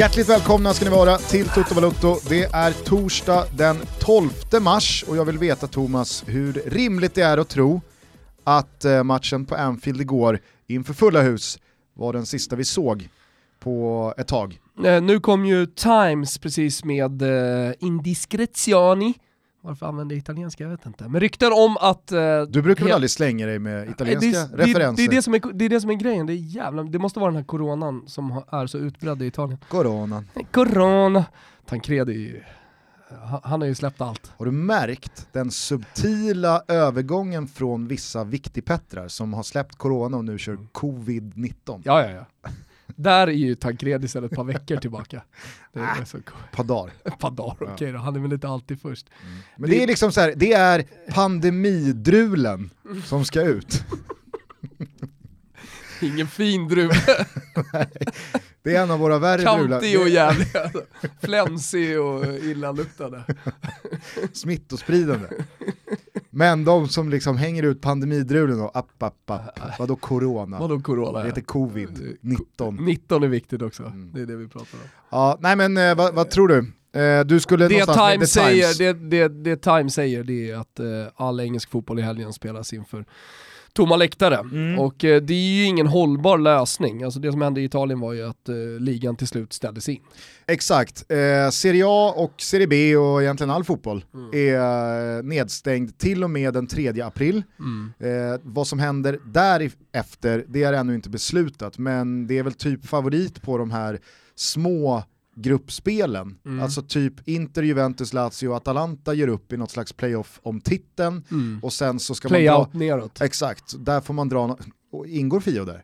Hjärtligt välkomna ska ni vara till Toto Balutto. Det är torsdag den 12 mars och jag vill veta Thomas hur rimligt det är att tro att eh, matchen på Anfield igår inför fulla hus var den sista vi såg på ett tag. Eh, nu kom ju Times precis med eh, indiscrezioni, varför använder jag italienska? Jag vet inte. Men rykten om att... Eh, du brukar väl aldrig slänga dig med italienska det, referenser? Det, det, är det, som är, det är det som är grejen, det, är jävla, det måste vara den här coronan som är så utbredd i Italien. Coronan. Corona. Tancredi är ju... Han har ju släppt allt. Har du märkt den subtila övergången från vissa viktigpettrar som har släppt corona och nu kör covid-19? Ja, ja, ja. Där är ju Tancredi sedan ett par veckor tillbaka. Det är ah, så par dagar. Par dagar, okej okay då. Han är väl inte alltid först. Mm. Men det, det är liksom så här, det är pandemidrulen som ska ut. Ingen fin drule. det är en av våra värre drular. Kantig och jävlig, flänsig och illaluktande. Smittospridande. Men de som liksom hänger ut pandemidrulen och app, app, app. Vadå corona? Vadå corona? Det heter covid, 19. 19 är viktigt också, mm. det är det vi pratar om. Ja, nej men eh, vad, vad, tror du? Eh, du skulle det Time säger, det, det, det Time säger det är att eh, all engelsk fotboll i helgen spelas inför tomma läktare. Mm. Och eh, det är ju ingen hållbar lösning. Alltså det som hände i Italien var ju att eh, ligan till slut ställdes in. Exakt. Eh, Serie A och Serie B och egentligen all fotboll mm. är eh, nedstängd till och med den 3 april. Mm. Eh, vad som händer därefter, det är ännu inte beslutat, men det är väl typ favorit på de här små gruppspelen. Mm. Alltså typ Inter, Juventus, Lazio och Atalanta gör upp i något slags playoff om titeln mm. och sen så ska Play man dra... neråt. Exakt, där får man dra, no... ingår Fio där?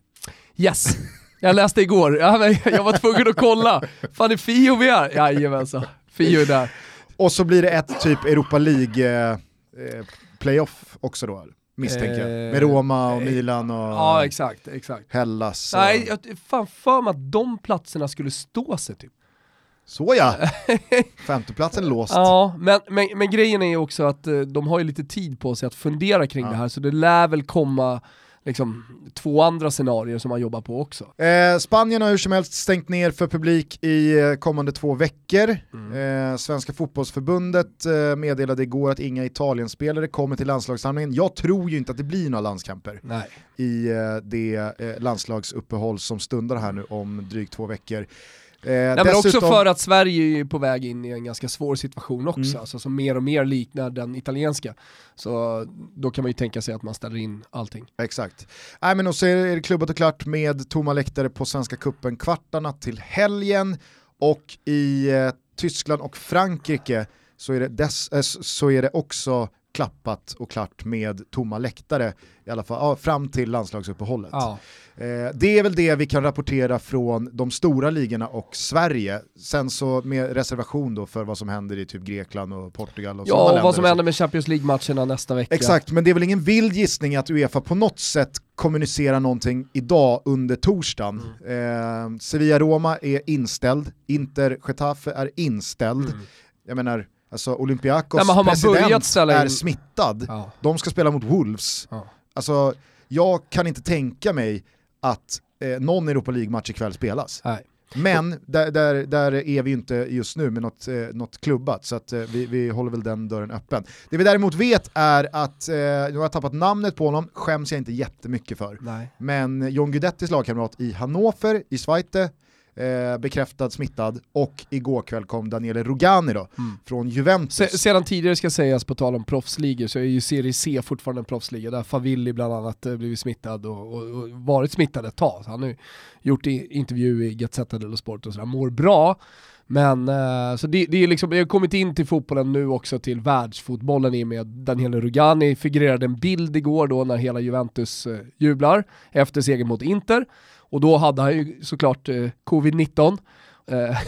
Yes! Jag läste igår, jag var tvungen att kolla. Fan är Fio med? Jajamensan, Fio är där. Och så blir det ett typ Europa League eh, eh playoff också då? misstänker jag. Med Roma och eh, Milan och ja, exakt, exakt. Hellas. Och... Nej, jag fan för mig att de platserna skulle stå sig typ. Så ja, femteplatsen låst. Ja, men, men, men, grejen är ju också att eh, de har ju lite tid på sig att fundera kring ja. det här, så det lär väl komma liksom, två andra scenarier som man jobbar på också. Eh, Spanien har hur som helst stängt ner för publik i eh, kommande två veckor. Mm. Eh, Svenska fotbollsförbundet eh, meddelade igår att inga Italienspelare kommer till landslagssamlingen. Jag tror ju inte att det blir några landskamper Nej. i det landslagsuppehåll som stundar här nu om drygt två veckor. Eh, Nej, men också för att Sverige är på väg in i en ganska svår situation också, mm. alltså, som mer och mer liknar den italienska. Så då kan man ju tänka sig att man ställer in allting. Exakt. Nej, men och så är det klubbat och klart med tomma läktare på Svenska Kuppen kvartarna till helgen och i eh, Tyskland och Frankrike så är det, dess, äh, så är det också klappat och klart med tomma läktare, i alla fall ja, fram till landslagsuppehållet. Ja. Eh, det är väl det vi kan rapportera från de stora ligorna och Sverige. Sen så med reservation då för vad som händer i typ Grekland och Portugal och Ja, och vad som händer med Champions League-matcherna nästa vecka. Exakt, men det är väl ingen vild gissning att Uefa på något sätt kommunicerar någonting idag under torsdagen. Mm. Eh, Sevilla-Roma är inställd, Inter-Getafe är inställd. Mm. Jag menar, Alltså Olympiakos Nej, president är in... smittad, ja. de ska spela mot Wolves. Ja. Alltså, jag kan inte tänka mig att eh, någon Europa League-match ikväll spelas. Nej. Men där, där, där, är vi inte just nu med något, eh, något klubbat, så att, eh, vi, vi håller väl den dörren öppen. Det vi däremot vet är att, eh, nu har jag tappat namnet på honom, skäms jag inte jättemycket för. Nej. Men John Guidettis lagkamrat i Hannover, i Zweite, eh, bekräftad smittad och igår kväll kom Daniele Rugani då, mm. från Juventus. Se, sedan tidigare ska sägas på tal om proffsligor så är ju Serie C fortfarande en proffsliga där Favilli bland annat eh, blivit smittad och, och, och, varit smittad ett tag. Han har ju gjort intervju i Gazzetta dello Sport och sådär, mår bra. Men eh, så det, det, är liksom, jag har kommit in till fotbollen nu också till världsfotbollen i och med Daniele Rugani figurerade en bild igår då när hela Juventus eh, jublar efter segern mot Inter. Och då hade han ju såklart eh, covid-19. Eh,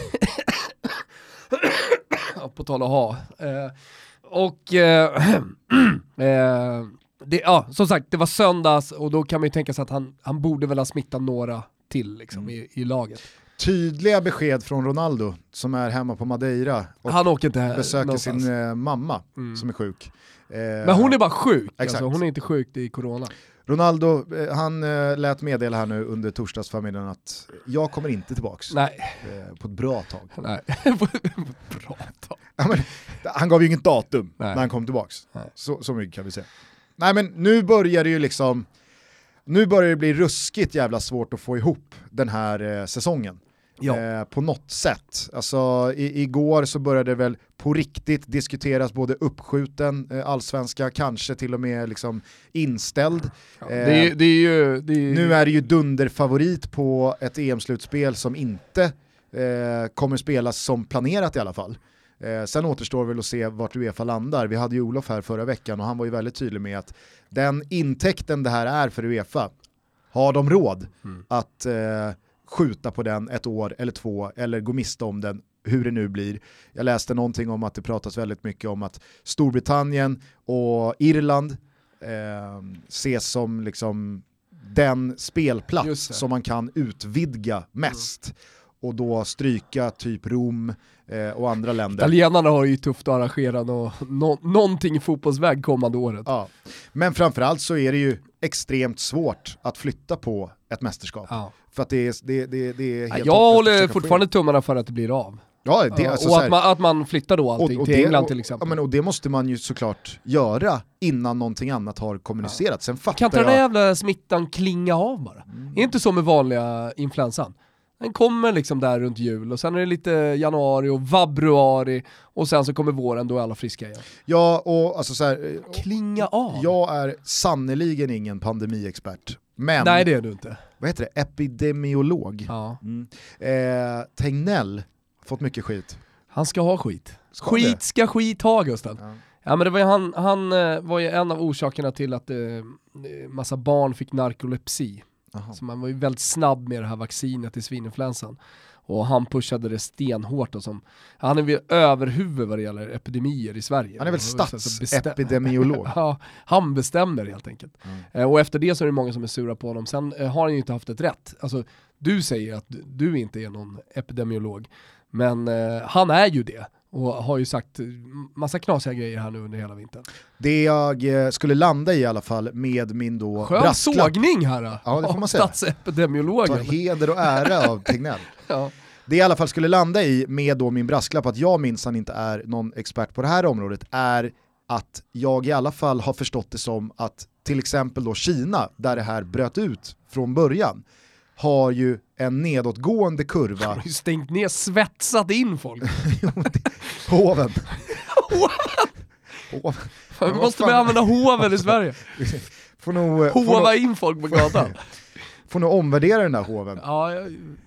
på tal att ha. Eh, och eh, eh, det, ja, som sagt, det var söndags och då kan man ju tänka sig att han, han borde väl ha smittat några till liksom, mm. i, i laget. Tydliga besked från Ronaldo som är hemma på Madeira och han åker inte besöker någonstans. sin eh, mamma mm. som är sjuk. Men hon är bara sjuk, alltså, hon är inte sjuk i corona. Ronaldo, eh, han eh, lät meddela här nu under torsdagsförmiddagen att jag kommer inte tillbaks Nej. eh, på ett bra tag. Nej. Bra tag. Han gav ju inget datum Nej. när han kom tillbaks. Nej. Så, så mycket kan vi säga. Nej men nu börjar det ju liksom, nu börjar det bli ruskigt jävla svårt att få ihop den här eh, säsongen. Ja. Eh, på något sätt. Alltså i, igår så började det väl på riktigt diskuteras både uppskjuten eh, allsvenska, kanske till och med liksom inställd. Det är, det är ju... Det är, ju- Nu är det ju dunderfavorit på ett EM-slutspel som inte eh, kommer spelas som planerat i alla fall. Eh, sen återstår väl att se vart Uefa landar. Vi hade ju Olof här förra veckan och han var ju väldigt tydlig med att den intäkten det här är för Uefa, har de råd Mm. att eh, skjuta på den ett år eller två eller gå miste om den, hur det nu blir. Jag läste någonting om att det pratas väldigt mycket om att Storbritannien och Irland eh, ses som liksom den spelplats som man kan utvidga mest. Och då stryka typ Rom eh, och andra länder. Italienarna har ju tufft att arrangera nå, någonting i fotbollsväg kommande året. Ja. Men framförallt så är det ju extremt svårt att flytta på ett mästerskap. Ja. För att det är, det, det, det är Ja, helt jag håller fortfarande in. tummarna för att det blir av. Ja, det, Ja, alltså, och så att här- man, att man flyttar då allting till England till och, exempel. Ja, men, och det måste man ju såklart göra innan någonting annat har kommunicerats. Sen fattar kan inte den där jävla smittan klinga av bara? Mm. Är det inte så med vanliga influensan? Den kommer liksom där runt jul och sen är det lite januari och vabruari och sen så kommer våren, då är alla friska igen. Ja, och alltså så här, eh, Klinga av? jag är sannoliken ingen pandemiexpert. Men, Nej det är du inte. vad heter det, epidemiolog. Ja. Mm. Eh, Tegnell fått mycket skit. Han ska ha skit. Ska skit det? ska skit ha Gusten. Ja. Ja men det var ju han, han eh, var ju en av orsakerna till att eh, massa barn fick narkolepsi. Jaha. Så man var ju väldigt snabb med det här vaccinet i svininfluensan. Och han pushade det stenhårt och som, han är väl överhuvud vad det gäller epidemier i Sverige. Han är väl statsepidemiolog. Ja, han bestämmer helt enkelt. Mm. Och efter det så är det många som är sura på honom. Sen eh, har han ju inte haft ett rätt. Alltså, du säger att du- du inte är någon epidemiolog, men eh, han är ju det. Och har ju sagt eh, massa knasiga grejer här nu under hela vintern. Det jag eh, skulle landa i i alla fall med min då Skön brasklapp, sågning här då, Ja, det får av man säga. ta statsepidemiologen. heder och ära av Tegnell. Ja. Det jag i alla fall skulle landa i med då min brasklapp att jag minsann inte är någon expert på det här området är att jag i alla fall har förstått det som att till exempel då Kina, där det här bröt ut från början, har ju en nedåtgående kurva Han har ju stängt ner, svetsat in folk. på hoven. Hoven. Vi måste börja använda hoven i Sverige. Får nog, eh, får, Hova nog, in folk på gatan. får nog omvärdera den där hoven. Ja, jag,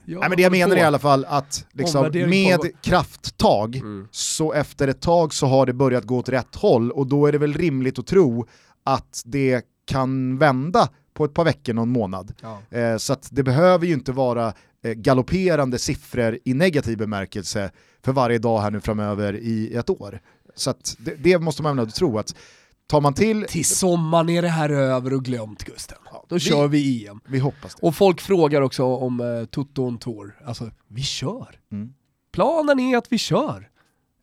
jag Nej, men det jag menar på. i alla fall att liksom, med pågår. krafttag Mm. så efter ett tag så har det börjat gå åt rätt håll och då är det väl rimligt att tro att det kan vända på ett par veckor, någon månad. Ja. Eh, så att det behöver ju inte vara eh, galopperande siffror i negativ bemärkelse för varje dag här nu framöver i ett år. Så det, det måste man ändå tro att tar man till, Till sommaren är det här över och glömt Gusten. Då vi- kör vi EM. vi hoppas det. Och folk frågar också om eh, Toto Tour. Alltså, vi kör. Mm. Planen är att vi kör.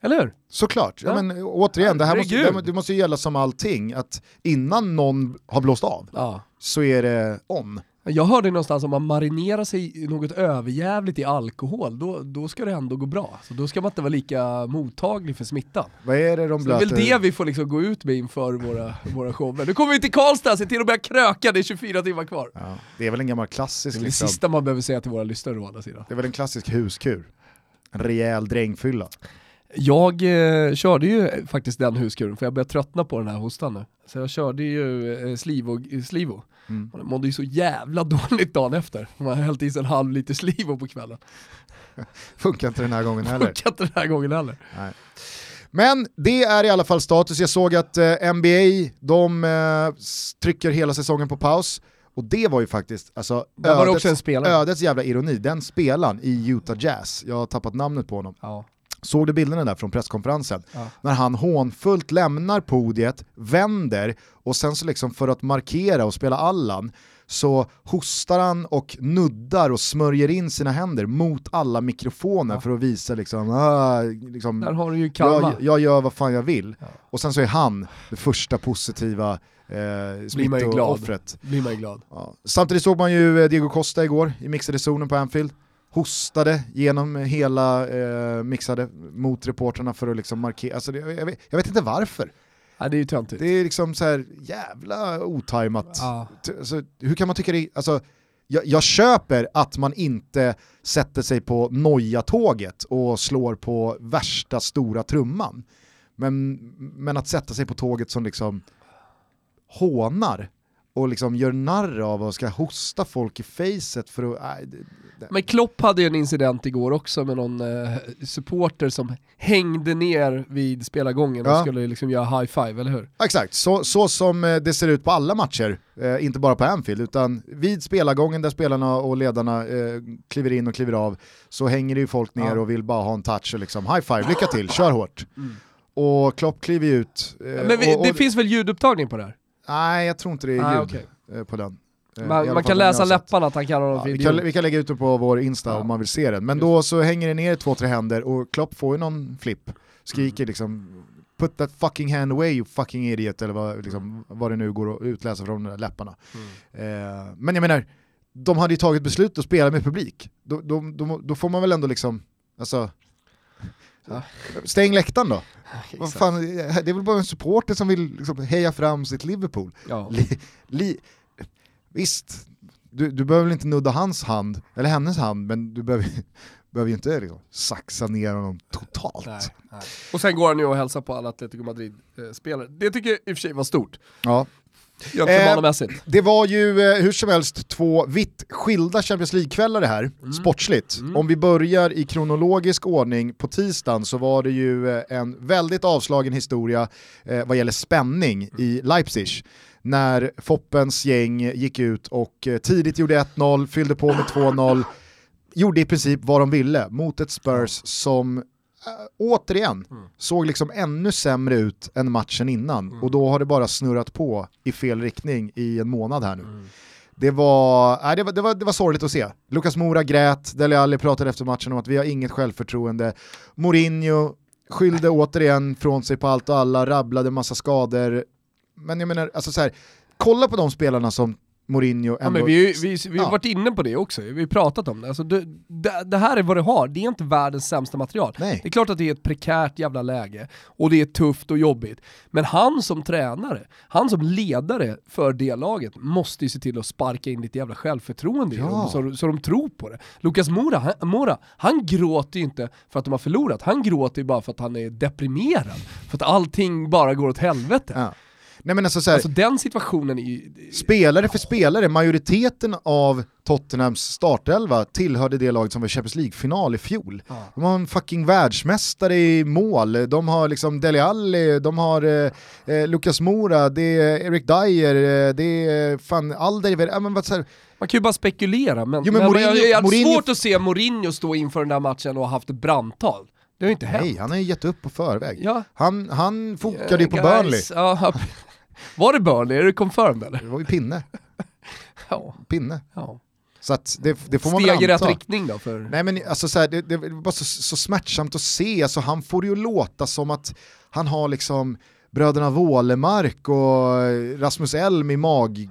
Eller hur? Såklart, ja. Ja. men återigen, det här måste, det måste ju gälla som allting, att innan någon har blåst av Ja. Så är det on. Jag hörde någonstans om man marinerar sig något överjävligt i alkohol, då, då ska det ändå gå bra. Så då ska man inte vara lika mottaglig för smittan. Vad är det de Så det är blöter? väl det vi får liksom gå ut med inför våra, våra shower. Nu kommer vi till Karlstad, se till att börja kröka, det är 24 timmar kvar. Ja, det är väl en gammal Det klassisk, är det liksom. sista man behöver säga till våra lyssnare å andra sidan. det är väl en klassisk huskur. En rejäl drängfylla. Jag eh, körde ju faktiskt den huskuren för jag börjar tröttna på den här hostan nu. Så jag körde ju eh, Slivo. Slivo. Mm. Man mådde ju så jävla dåligt dagen efter. Man har hällt i sig en halv liter Slivo på kvällen. Funkar inte den här gången heller. Funkar inte den här gången heller. Nej. Men det är i alla fall status. Jag såg att eh, NBA, de eh, trycker hela säsongen på paus. Och det var ju faktiskt alltså, ödets, också en spelare. ödets jävla ironi. Den spelaren i Utah Jazz, jag har tappat namnet på honom. Ja. Såg du bilderna där från presskonferensen? Ja. När han hånfullt lämnar podiet, vänder och sen så liksom för att markera och spela Allan så hostar han och nuddar och smörjer in sina händer mot alla mikrofoner Ja. för att visa liksom, ah, liksom Där har du ju jag, jag gör vad fan jag vill. Ja. Och sen så är han det första positiva eh, smittooffret. blir man ju glad. Ja. Samtidigt såg man ju eh, Diego Costa igår i mixade zonen på Anfield. Hostade genom hela eh, mixade mot reportrarna för att liksom markera. Alltså det, jag, vet, jag vet inte varför. Ja, det är ju töntigt. Det är liksom så här jävla otajmat. Ja. Alltså, hur kan man tycka det? Alltså, jag, jag köper att man inte sätter sig på Noja-tåget och slår på värsta stora trumman. Men, men att sätta sig på tåget som liksom hånar och liksom gör narr av och ska hosta folk i facet för att... Nej, det, det. Men Klopp hade ju en incident igår också med någon eh, supporter som hängde ner vid spelargången och Ja. skulle liksom göra high five, eller hur? Exakt, så, så som eh, det ser ut på alla matcher, eh, inte bara på Anfield, utan vid spelargången där spelarna och ledarna eh, kliver in och kliver av, så hänger det ju folk ner Ja. och vill bara ha en touch och liksom high five, lycka till, kör hårt. Och Klopp kliver ut. eh, Men vi, och, och, det finns väl ljudupptagning på det här? Nej, jag tror inte det är ljud Ah, okej. eh, på den. Eh, Man, man kan läsa läpparna att han kallar honom Ja, för vi, kan, vi kan lägga ut det på vår Insta Ja. om man vill se den. Men Just då så hänger det ner två, tre händer och Klopp får ju någon flipp. Skriker Mm. liksom Put that fucking hand away you fucking idiot eller vad, liksom, vad det nu går att utläsa från de där läpparna. Mm. Eh, men jag menar, de hade ju tagit beslut att spela med publik. Då, då, då, då får man väl ändå liksom, alltså, Ja. stäng läktaren då. Exakt. fan, det är väl bara en supporter som vill liksom heja fram sitt Liverpool. Ja. Li, li, visst, du, du behöver väl inte nudda hans hand, eller hennes hand, men du behöver, behöver ju inte liksom, saxa ner honom totalt. Nej, nej. Och sen går han ju och hälsar på alla Atletico Madrid-spelare. Det tycker jag i och för sig var stort. Ja. Gentlemannamässigt. Det var ju eh, hur som helst två vitt skilda Champions League-kvällar det här, sportsligt. Mm. Om vi börjar i kronologisk ordning på tisdagen så var det ju eh, en väldigt avslagen historia eh, vad gäller spänning i Leipzig. När Foppens gäng gick ut och eh, tidigt gjorde 1-0, fyllde på med 2-0, gjorde i princip vad de ville mot ett Spurs som äh, återigen såg liksom ännu sämre ut än matchen innan och då har det bara snurrat på i fel riktning i en månad här nu. Det var, nej, det, var, det, var, det var sorgligt att se. Lukas Mora grät, Dele Alli pratade efter matchen om att vi har inget självförtroende. Mourinho skyllde återigen från sig på allt och alla, rabblade massa skador. Men jag menar, alltså så här, kolla på de spelarna som Mourinho ändå... Ja, men vi, vi, vi har Ja. varit inne på det också, vi har pratat om det. Alltså, det, det. Det här är vad det har, det är inte världens sämsta material. Nej. Det är klart att det är ett prekärt jävla läge, och det är tufft och jobbigt. Men han som tränare, han som ledare för det laget, måste ju se till att sparka in lite jävla självförtroende i Ja. dem, så, så de tror på det. Lukas Mora, han, Mora, han gråter ju inte för att de har förlorat, han gråter ju bara för att han är deprimerad. För att allting bara går åt helvete. Ja. Nej men alltså så här, Alltså den situationen är ju... spelare för spelare, majoriteten av Tottenhams startelva tillhörde det laget som var Champions League-final i fjol. Ja. De har en fucking världsmästare i mål, de har liksom Dele Alli, de har eh, eh, Lucas Moura, det är Eric Dyer, eh, det är fan Alder, ja, men vad, här, Man kan ju bara spekulera, men, Jo, men men, Mourinho- jag, jag Mourinho- svårt att se Mourinho stå inför den där matchen och ha haft ett brandtal. Det har ju inte hänt. nej han har ju gett upp på förväg. Ja. Han, han fokade ju på Eh, Burnley, guys, Ja, var det Burnley? Är det confirmed eller? det var ju pinne. Ja. pinne. ja. Så att det, det får man väl Steg i rätt anta. riktning då för... Nej men alltså så här, det, det var bara så, så smärtsamt att se, alltså, han får det ju låta som att han har liksom bröderna Wålemark och Rasmus Elm i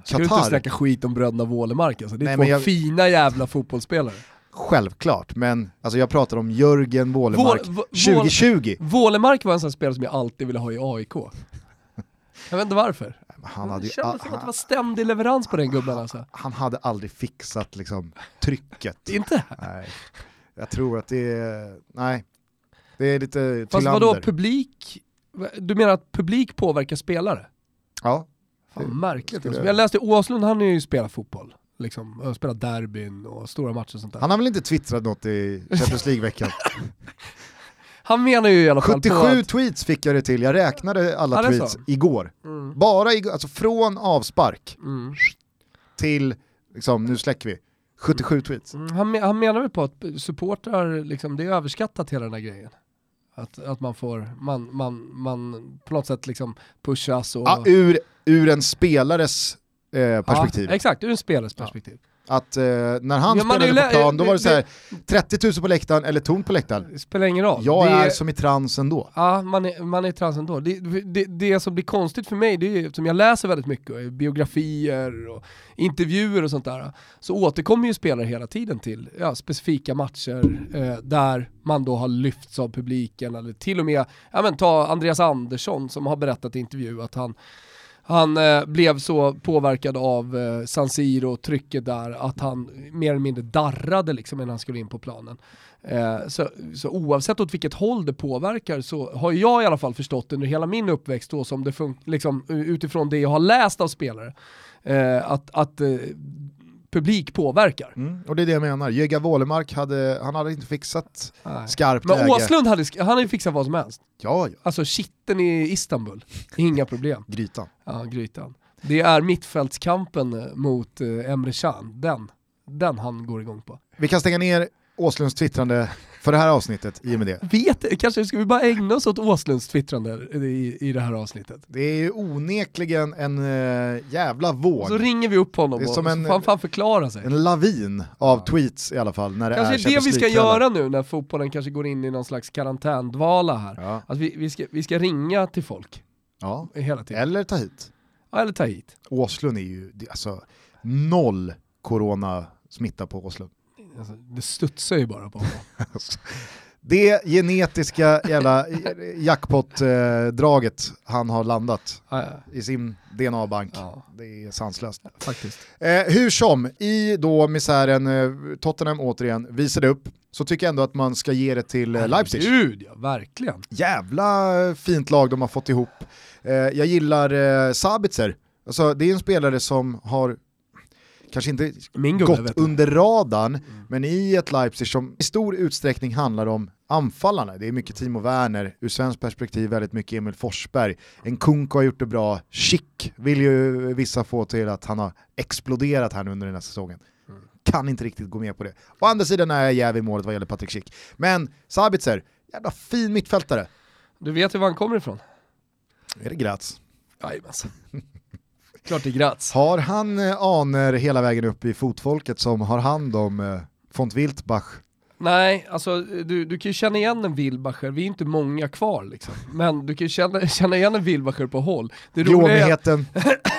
Ska du inte snacka skit om bröderna Wålemark alltså? Det är Nej, två jag- fina jävla fotbollsspelare. Självklart, men alltså, jag pratar om Jörgen Wålemark Vål- Vå- 2020. Wålemark var en sån spelare som jag alltid ville ha i AIK. Jag vet inte varför. Han hade, Det ju, kändes som att det var ständig leverans på den gubben alltså. han hade aldrig fixat liksom, trycket. Inte? Nej. Jag tror att det är, nej, det är lite Fast Tylander. vadå, publik? Du menar att publik påverkar spelare? Ja, Fan, Det- märkligt. skulle jag- läste Åslund, han har ju spelat fotboll. Liksom, och spelat derbyn och stora matcher och sånt där. han har väl inte twittrat något i Champions League-veckan? Han menar ju i alla fall på 77 att... tweets fick jag det till, jag räknade alla Ja, tweets så. igår. Mm, Bara igår, alltså från avspark mm, till, liksom, nu släcker vi, 77 tweets. mm. Han, han menar väl på att supportrar, liksom, det är överskattat hela den här grejen. Att, att man får, man, man, man på något sätt liksom pushas och... Ja, ur, ur en spelares eh, perspektiv. Ja, exakt, ur en spelares perspektiv. Att eh, när han Ja, spelade på plan, då var det så här, det- 30 000 på läktaren eller tomt på läktaren. Det spelar ingen roll. Jag det, är som i trans ändå. Ja, man är, man är trans ändå. Det, det, det som blir konstigt för mig, det är ju, som jag läser väldigt mycket, biografier och intervjuer och sånt där, så återkommer ju spelare hela tiden till ja, specifika matcher eh, där man då har lyfts av publiken, eller till och med, ja men ta Andreas Andersson som har berättat i intervju att han han eh, blev så påverkad av eh, San Siro och trycket där att han mer eller mindre darrade liksom innan han skulle in på planen. Eh, så, så oavsett åt vilket håll det påverkar så har jag i alla fall förstått under hela min uppväxt då som det liksom, utifrån det jag har läst av spelare, eh, att, att eh, publik påverkar. Mm. Och det är det jag menar, Jöga Wålemark hade, han hade inte fixat Nej. skarpt Men läge. Åslund hade, han hade ju fixat vad som helst. Ja, ja. Alltså kitten i Istanbul, inga problem. Grytan. Ja, grytan. Det är mittfältskampen eh, mot eh, Emre Can, den, den han går igång på. Vi kan stänga ner Åslunds twittrande för det här avsnittet i och med det. Vet, kanske ska vi bara ägna oss åt Åslunds twittrande i, i det här avsnittet? Det är ju onekligen en äh, jävla våg. Så ringer vi upp honom Det är och som så en- får han fan förklara sig. En lavin av Ja. tweets i alla fall när det Kanske är är det vi ska göra nu när fotbollen kanske går in i någon slags karantändvala här. Ja. Att vi, vi, ska, vi ska ringa till folk ja. hela tiden. Eller ta hit. Ja, eller ta hit. Åslund är ju, alltså noll corona-smitta på Åslund. Alltså, det studsar ju bara på honom. Det genetiska jävla jackpot-draget han har landat Ja, ja, i sin DNA-bank, ja, det är sanslöst. faktiskt. Eh, hur som, i då misären eh, Tottenham återigen visade upp, så tycker jag ändå att man ska ge det till eh, Leipzig. Gud ja, verkligen. Jävla eh, fint lag de har fått ihop. Eh, jag gillar eh, Sabitzer, alltså, det är en spelare som har kanske inte Min gubbe gått under radarn, men i ett Leipzig som i stor utsträckning handlar om anfallarna. Det är mycket Timo Werner, ur svensk perspektiv väldigt mycket Emil Forsberg. En Kunko har gjort det bra, Schick vill ju vissa få till att han har exploderat här nu under den här säsongen. Mm. Kan inte riktigt gå med på det. Å andra sidan är jag jäv i målet vad gäller Patrik Schick. Men Sabitzer, jävla fin mittfältare. Du vet ju var han kommer ifrån? Är det Graz? Jajamensan. Klart det Graz. Har han eh, aner hela vägen upp i fotfolket som har hand om eh, Font Wiltbach? Nej, alltså du, du kan ju känna igen en Wilbacher, vi är inte många kvar liksom. Men du kan ju känna, känna igen en Wilbacher på håll. Det Glåmigheten,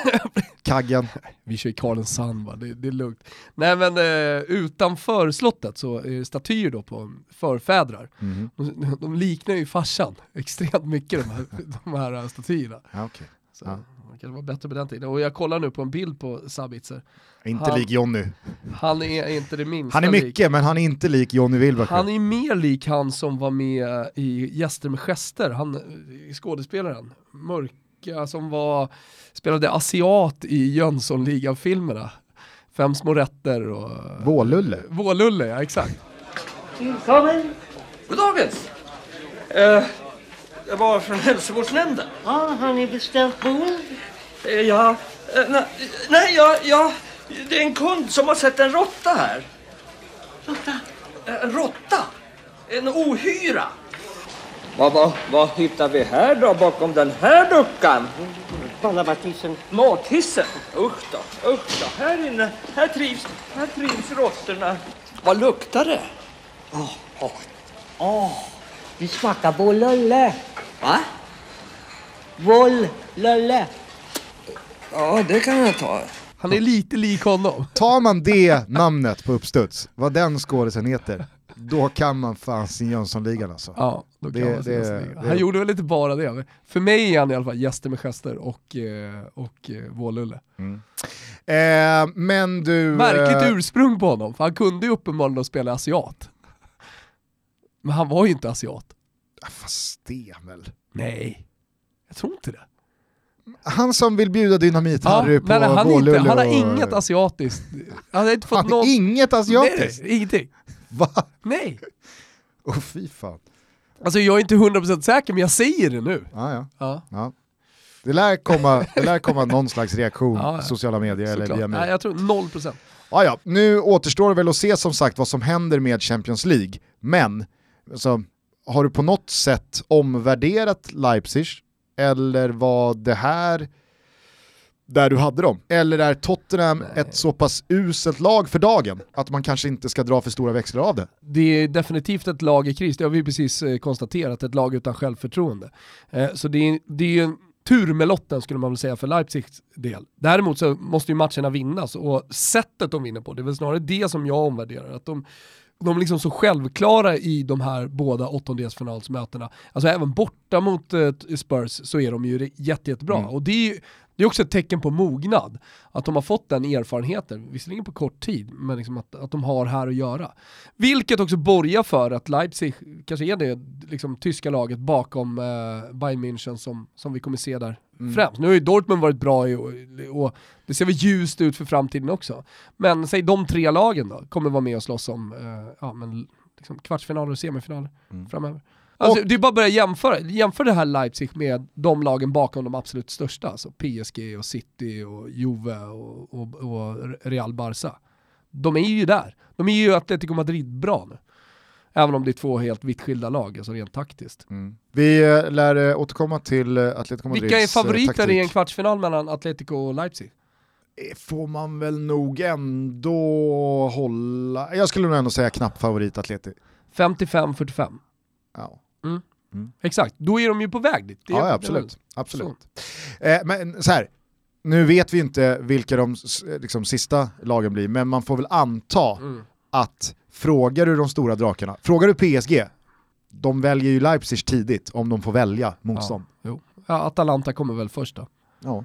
kaggen. vi kör Karlen Sand va, det, det är lugnt. Nej men eh, utanför slottet så är det statyer då på förfädrar. Mhm. De, de liknar ju farsan extremt mycket de här, de här statyerna. Ja, okej. Så Ja. Det kanske var bättre på den tiden. Och jag kollar nu på en bild på Sabitzer. Inte Han- lik Jonny. Han är inte det minsta Han är lik. mycket, men han är inte lik Jonny Wilbacher. Han är mer lik han som var med i Gäster med gester, han eh, skådespelaren, mörka som var, spelade asiat i Jönssonligan-filmerna. Fem små rätter och... Vålulle. Vålulle, ja exakt. Välkommen! Goddagens! Eh, jag var från hälsovårdsnämnden. Ja, har ni beställt boende? Eh, ja, eh, nej, nej jag, jag, det är en kund som har sett en råtta här. Råtta? Eh, En råtta? En ohyra. Vad, vad, vad hittar vi här då bakom den här luckan? Ballabatisen. Mathissen? Usch då, usch då. Här inne, här trivs, här trivs råttorna. Vad luktar det? Det smakar vållulle. Va? Vållulle. Ja, det kan jag ta. Han är lite lik honom. Tar man det namnet på uppstuds, vad den skådisen heter, då kan man fan sin Jönssonligan alltså. Ja, då kan Det- man det- nästan lika. det- Han gjorde väl inte bara det. För mig är han i alla fall Gäster med gester och, eh, och eh, Vålulle. Eh, men du... Märkligt eh, ursprung på honom, för han kunde ju uppenbarligen spela asiat. Men han var ju inte asiat. ja, Fast det väl. Nej, jag tror inte det. Han som vill bjuda Dynamit-Harry på men han, inte, han har och- inget asiatiskt. Han har inte fått Han någon... inget asiatiskt? Nej, nej, ingenting. Va? Nej. Åh fy fan. Alltså jag är inte 100% säker men jag säger det nu. Ja, ja. Ja, Ja. Det lär komma, det lär komma någon slags reaktion Ja, ja. sociala medier eller såklart. via Nej, mig. jag tror 0%. Ja, ja. Nu återstår det väl att se som sagt vad som händer med Champions League, men alltså, har du på något sätt omvärderat Leipzig eller var det här där du hade dem? Eller är Tottenham ett så pass uselt lag för dagen att man kanske inte ska dra för stora växlar av det? Det är definitivt ett lag i kris, det har vi precis eh, konstaterat, ett lag utan självförtroende. Eh, så det är, det är ju en tur med lotten skulle man väl säga för Leipzigs del. Däremot så måste ju matcherna vinnas och sättet de vinner på, det är väl snarare det som jag omvärderar. Att de, de är liksom så självklara i de här båda åttondelsfinalsmötena. Alltså även borta mot eh, Spurs så är de ju jätte, jättebra. Mm. Och det är ju det är också ett tecken på mognad, att de har fått den erfarenheten, visserligen på kort tid, men liksom att, att de har här att göra. Vilket också borgar för att Leipzig kanske är det liksom, tyska laget bakom eh, Bayern München som, som vi kommer se där Mm. främst. Nu har ju Dortmund varit bra i, och, och det ser väl ljust ut för framtiden också. Men säg de tre lagen då, kommer vara med och slåss om eh, ja, men, liksom, kvartsfinaler och semifinaler Mm. framöver. Alltså, det är bara att börja jämföra, jämför det här Leipzig med de lagen bakom de absolut största, alltså PSG och City och Juve och, och, och Real Barca. De är ju där. De är ju Atletico Madrid bra nu. Även om det är två helt vitt skilda lag, alltså rent taktiskt. Mm. Vi eh, lär eh, återkomma till eh, Atletico Madrids Vilka är favoriter taktik. i en kvartsfinal mellan Atletico och Leipzig? Får man väl nog ändå hålla, jag skulle nog ändå säga knapp favorit Atleti. 55-45. Ja. Exakt, då är de ju på väg dit. Ja, är absolut. absolut. Eh, men så här, nu vet vi inte vilka de liksom, sista lagen blir, men man får väl anta Mm. att frågar du de stora drakarna, frågar du PSG, de väljer ju Leipzig tidigt om de får välja motstånd. Jo. Ja, Atalanta kommer väl först då. Ja.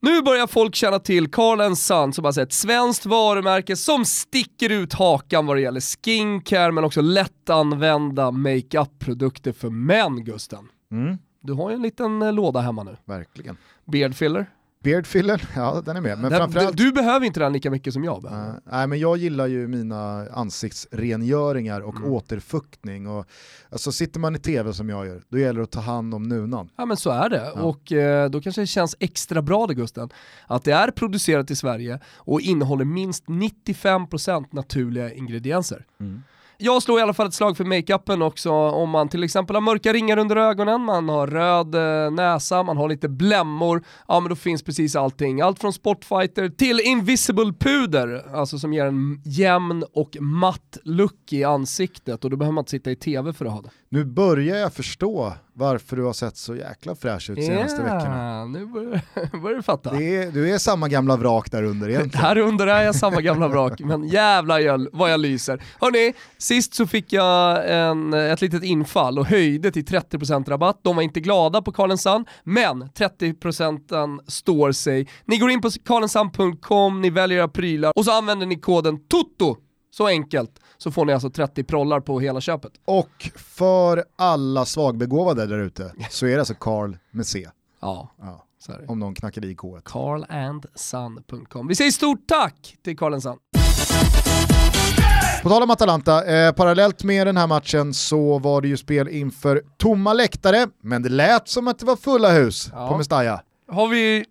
Nu börjar folk känna till Carl Sun som alltså ett svenskt varumärke som sticker ut hakan vad det gäller skincare men också lättanvända makeup-produkter för män Gusten. Mm, Du har ju en liten eh, låda hemma nu. verkligen. Beard filler. Beardfiller, ja den är med. Men Den- du, du behöver inte den lika mycket som jag behöver. Eh, nej, men jag gillar ju mina ansiktsrengöringar och Mm. återfuktning. Och, alltså, sitter man i tv som jag gör, då gäller det att ta hand om nunan. Ja men så är det, Ja. och eh, då kanske det känns extra bra det Gusten, att det är producerat i Sverige och innehåller minst 95% naturliga ingredienser. Jag slår i alla fall ett slag för makeupen också om man till exempel har mörka ringar under ögonen, man har röd eh, näsa, man har lite blämmor, ja men då finns precis allting. Allt från spotfighter till Invisible Puder, alltså som ger en jämn och matt look i ansiktet och då behöver man inte sitta i tv för att ha det. Nu börjar jag förstå varför du har sett så jäkla fräsch ut de senaste veckorna. nu börjar, börjar du fatta. Är, du är samma gamla vrak där under egentligen. Här under är jag samma gamla vrak, men jävlar jag, vad jag lyser. Hörni, sist så fick jag en, ett litet infall och höjde till 30% rabatt. De var inte glada på Carl Sun, men 30% står sig. Ni går in på carlensam.com, ni väljer era prylar och så använder ni koden TOTO. Så enkelt, så får ni alltså 30 prollar på hela köpet. Och för alla svagbegåvade där ute så är det alltså Carl med C. Ja, Ja, om någon knackade i K1. carlandsun.com. Vi säger stort tack till Carl Sun. På tal om Atalanta, eh, parallellt med den här matchen så var det ju spel inför tomma läktare, men det lät som att det var fulla hus Ja. på Mestalla. Har vi,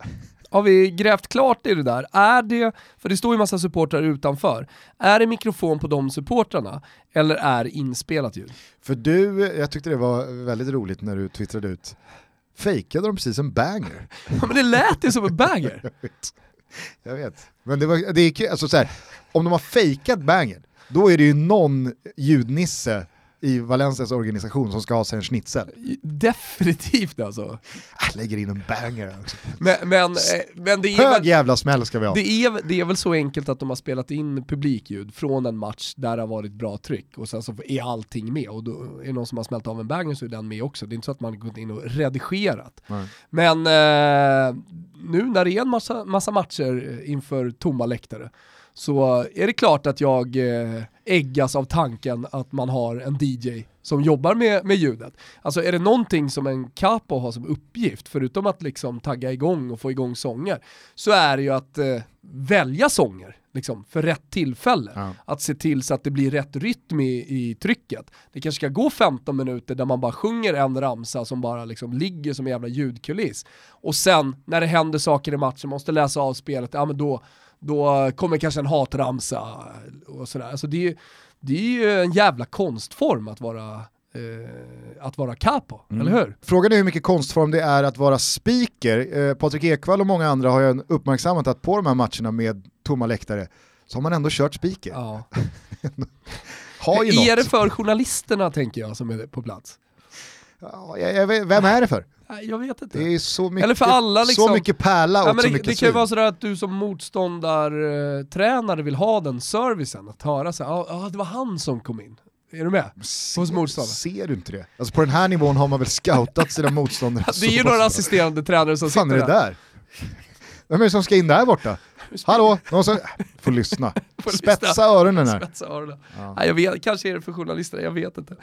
har vi grävt klart i det där? Är det, för det står ju massa supportrar utanför, är det mikrofon på de supportrarna eller är det inspelat ljud? För du, jag tyckte det var väldigt roligt när du twittrade ut, fejkade de precis en banger? Ja, men det lät ju som en banger. Jag vet. Men det, var, det är kul, alltså så här, om de har fejkat banger, då är det ju någon ljudnisse i Valencias organisation som ska ha sig en schnitzel. Definitivt alltså. Äh, lägger in en banger också. Men, men, eh, men det, är Hög väl, jävla smäll ska vi ha. det, är, det är väl så enkelt att de har spelat in publikljud från en match där det har varit bra tryck och sen så är allting med och då är det någon som har smält av en banger så är den med också. Det är inte så att man har gått in och redigerat. Nej. Men eh, nu när det är en massa, massa matcher inför tomma läktare så är det klart att jag eh, äggas av tanken att man har en DJ som jobbar med, med ljudet. Alltså är det någonting som en capo har som uppgift, förutom att liksom tagga igång och få igång sånger, så är det ju att eh, välja sånger liksom, för rätt tillfälle. Ja. Att se till så att det blir rätt rytm i, i trycket. Det kanske ska gå 15 minuter där man bara sjunger en ramsa som bara liksom ligger som en jävla ljudkuliss. Och sen när det händer saker i matchen, måste läsa av spelet, ja men då, då kommer kanske en hatramsa och sådär. Alltså det, är- det är ju en jävla konstform att vara, eh, att vara capo, Mm. eller hur? Frågan är hur mycket konstform det är att vara speaker. Eh, Patrik Ekwall och många andra har ju uppmärksammat att på de här matcherna med tomma läktare så har man ändå kört speaker. Ja. Har ju är det något. för journalisterna tänker jag som är på plats? Ja, jag, jag, vem är det för? Jag vet inte. Det är så mycket, Eller för alla liksom. så mycket pärla och Ja, så det, mycket det kan ju vara sådär att du som motståndartränare vill ha den servicen, att höra så här, ja ah, det var han som kom in. Är du med? Hos motståndare. Ser du inte det? Alltså på den här nivån har man väl scoutat sina motståndare Det är ju några assisterande tränare som Vad fan är sitter det där? Vem är det som ska in där borta? Hallå? Någon som... Får lyssna. Får lyssna. Spetsa öronen här. Spetsa öronen. Ja. Nej, jag vet, kanske är det för journalister, jag vet inte.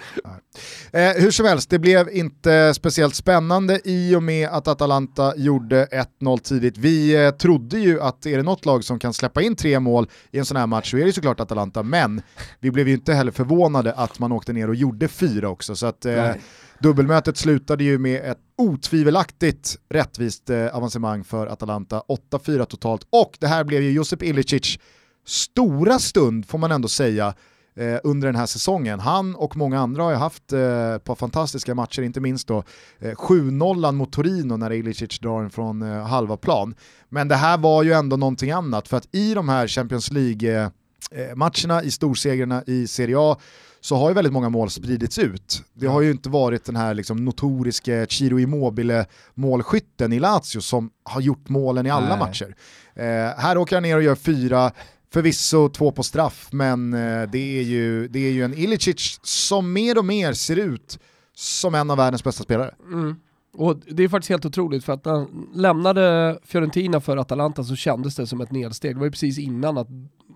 Eh, hur som helst, det blev inte speciellt spännande i och med att Atalanta gjorde 1-0 tidigt. Vi eh, trodde ju att är det något lag som kan släppa in tre mål i en sån här match så är det såklart Atalanta, men vi blev ju inte heller förvånade att man åkte ner och gjorde fyra också. Så att, eh dubbelmötet slutade ju med ett otvivelaktigt rättvist eh, avancemang för Atalanta, 8-4 totalt. Och det här blev ju Josip Ilicic stora stund, får man ändå säga, eh, under den här säsongen. Han och många andra har ju haft eh, ett par fantastiska matcher, inte minst då eh, 7-0 mot Torino när Ilicic drar den från eh, halva plan. Men det här var ju ändå någonting annat, för att i de här Champions League-matcherna, eh, eh, i storsegrarna i Serie A, så har ju väldigt många mål spridits ut. Det har ju inte varit den här liksom notoriske Ciro Immobile målskytten i Lazio som har gjort målen i alla Nej. matcher. Eh, här åker han ner och gör fyra, förvisso två på straff, men eh, det, är ju, det är ju en Ilicic som mer och mer ser ut som en av världens bästa spelare. Mm. Och det är faktiskt helt otroligt för att när han lämnade Fiorentina för Atalanta så kändes det som ett nedsteg. Det var ju precis innan att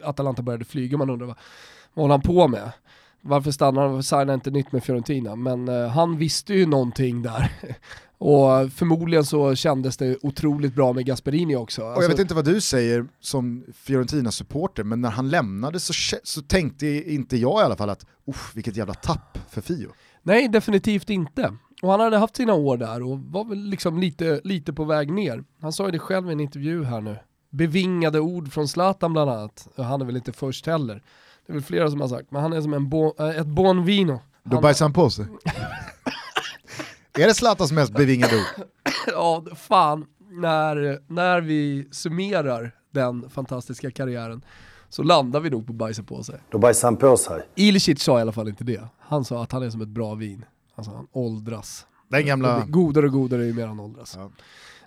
Atalanta började flyga, man undrar vad, vad håller han på med? Varför stannar han? Varför signar inte nytt med Fiorentina? Men eh, han visste ju någonting där. Och förmodligen så kändes det otroligt bra med Gasperini också. Och jag Alltså, vet inte vad du säger som Fiorentina-supporter, men när han lämnade så, så tänkte inte jag i alla fall att Uff, vilket jävla tapp för Fio. Nej, definitivt inte. Och han hade haft sina år där och var väl liksom lite, lite på väg ner. Han sa ju det själv i en intervju här nu. Bevingade ord från Zlatan bland annat. Och Han är väl inte först heller. Det är väl flera som har sagt, men han är som en bon, äh, ett bon vino. Då Han- bajsade han på sig. är det Zlatans mest bevingade ord? Ja, fan. När, när vi summerar den fantastiska karriären så landar vi nog på bajsa på sig. Då bajsar han på sig. Ilicic sa i alla fall inte det. Han sa att han är som ett bra vin. Alltså han åldras. Den gamla... godare och godare ju mer han åldras. Ja.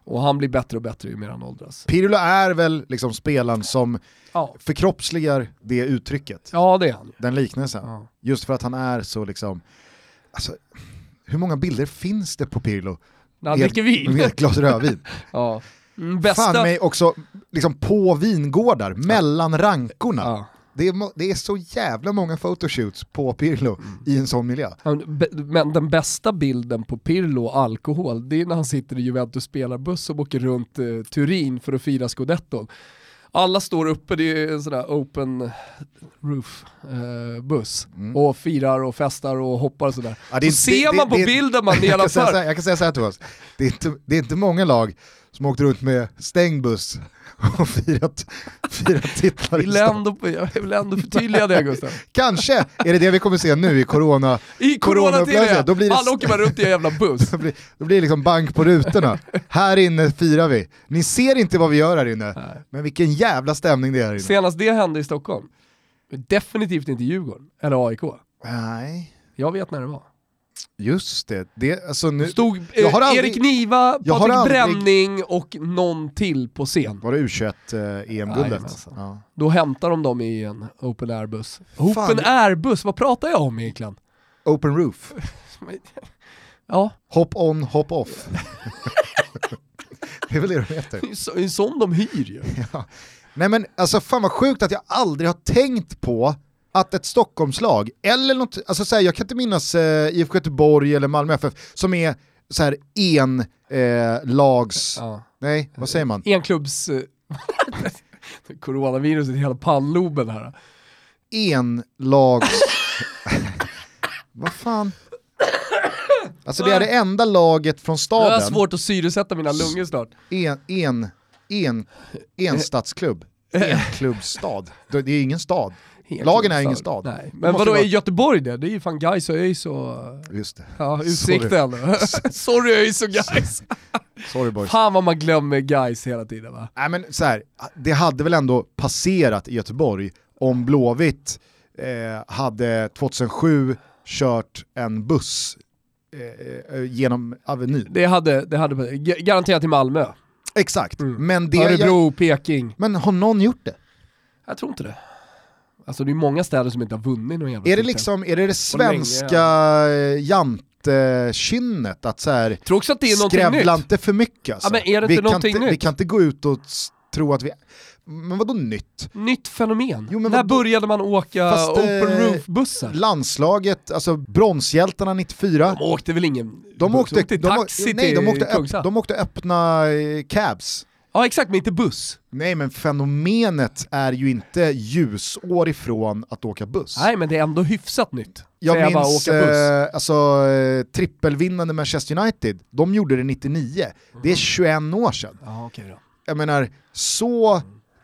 Och han blir bättre och bättre ju mer han åldras. Pirlo är väl liksom spelaren som Ja, förkroppsligar det uttrycket, ja det är han den liknelsen. Ja. Just för att han är så liksom, alltså, hur många bilder finns det på Pirlo? När han dricker vin. Med ett glas rödvin. Ja. Mm, Bästa... Fan mig också liksom på vingårdar, mellan rankorna. Det, är, det är så jävla många photoshoots på Pirlo Mm. i en sån miljö. Men den bästa bilden på Pirlo och alkohol, det är när han sitter i Juventus spelarbuss och åker runt eh, Turin för att fira scudetton. Alla står uppe, det är en sån där open roof eh, buss och firar och festar och hoppar och sådär. Mm. Ja, det så inte- ser det- man på det- bilden man jag, kan säga så nedanför. här, jag kan säga så här Thomas, det är, inte, det är inte många lag som åkt runt med stängd buss och firat, firat titlar i vill, ändå, jag vill ändå förtydliga det Gustav. Kanske är det det vi kommer se nu i corona. I coronatider, då blir det- alla åker bara runt i en jävla buss. Då blir, då blir det liksom bank på rutorna. Här inne firar vi. Ni ser inte vad vi gör här inne, men vilken jävla stämning det är här inne. Senast det hände i Stockholm, definitivt inte Djurgården eller AIK. Nej, Jag vet när det var. Just det. det alltså nu, Stod eh, aldrig- Erik Niva, Patrik Bränning och någon till på scen. var det U21 eh. Ja. Då hämtar de dem i en open air-buss. Fan. Open air-buss, vad pratar jag om egentligen? Open roof. Ja, Hop on, hop off. det är väl det de heter. det är en sån de hyr ju. Ja. Nej men alltså fan vad sjukt att jag aldrig har tänkt på att ett Stockholmslag, eller något, alltså så här, jag kan inte minnas eh, IFK Göteborg eller Malmö FF, som är så här en eh, lags, Ja. nej vad säger man? Enklubbs... eh, Coronaviruset i hela pannloben här. En lags... vad fan? Alltså det är det enda laget från Jag har staden, svårt att syresätta mina lungor snart. en, en, en, en stadsklubb, en klubbstad. Det är ingen stad. Helt Lagen är ingen stad. Nej. Men vadå, vara- är Göteborg det? Det är ju fan Gais och ÖIS och Just det. ja, Utsikten. Sorry ÖIS och Gais. Sorry boys. Fan vad man glömmer Gais hela tiden va? Nej, men så här, det hade väl ändå passerat i Göteborg om Blåvitt eh, hade 2007 kört en buss eh, eh, genom Avenyn. Det hade, det hade garanterat till Malmö. Exakt, Mm. men, det, Örebro, Peking. men har någon gjort det? Jag tror inte det. Alltså det är många städer som inte har vunnit någon jävla Är det liksom, är det det svenska jantekynnet att så här, Jag tror också att det är någonting skrävla nytt. inte för mycket alltså. Ja, men är det vi, inte kan inte, vi nytt? kan inte gå ut och tro att vi... Men vadå nytt? Nytt fenomen. Jo, När började man åka Fast, open eh, roof-bussar? Landslaget, alltså bronshjältarna 94, De åkte väl ingen de åkte, de de, taxi jo, nej, de, åkte öpp, de åkte öppna eh, cabs. Ja exakt, men inte buss. Nej men fenomenet är ju inte ljusår ifrån att åka buss. Nej men det är ändå hyfsat nytt. Jag Säga bara minns åka buss. eh, alltså, eh, trippelvinnande Manchester United, de gjorde det 99, det är 21 år sedan. Ja okej då. Jag menar, så...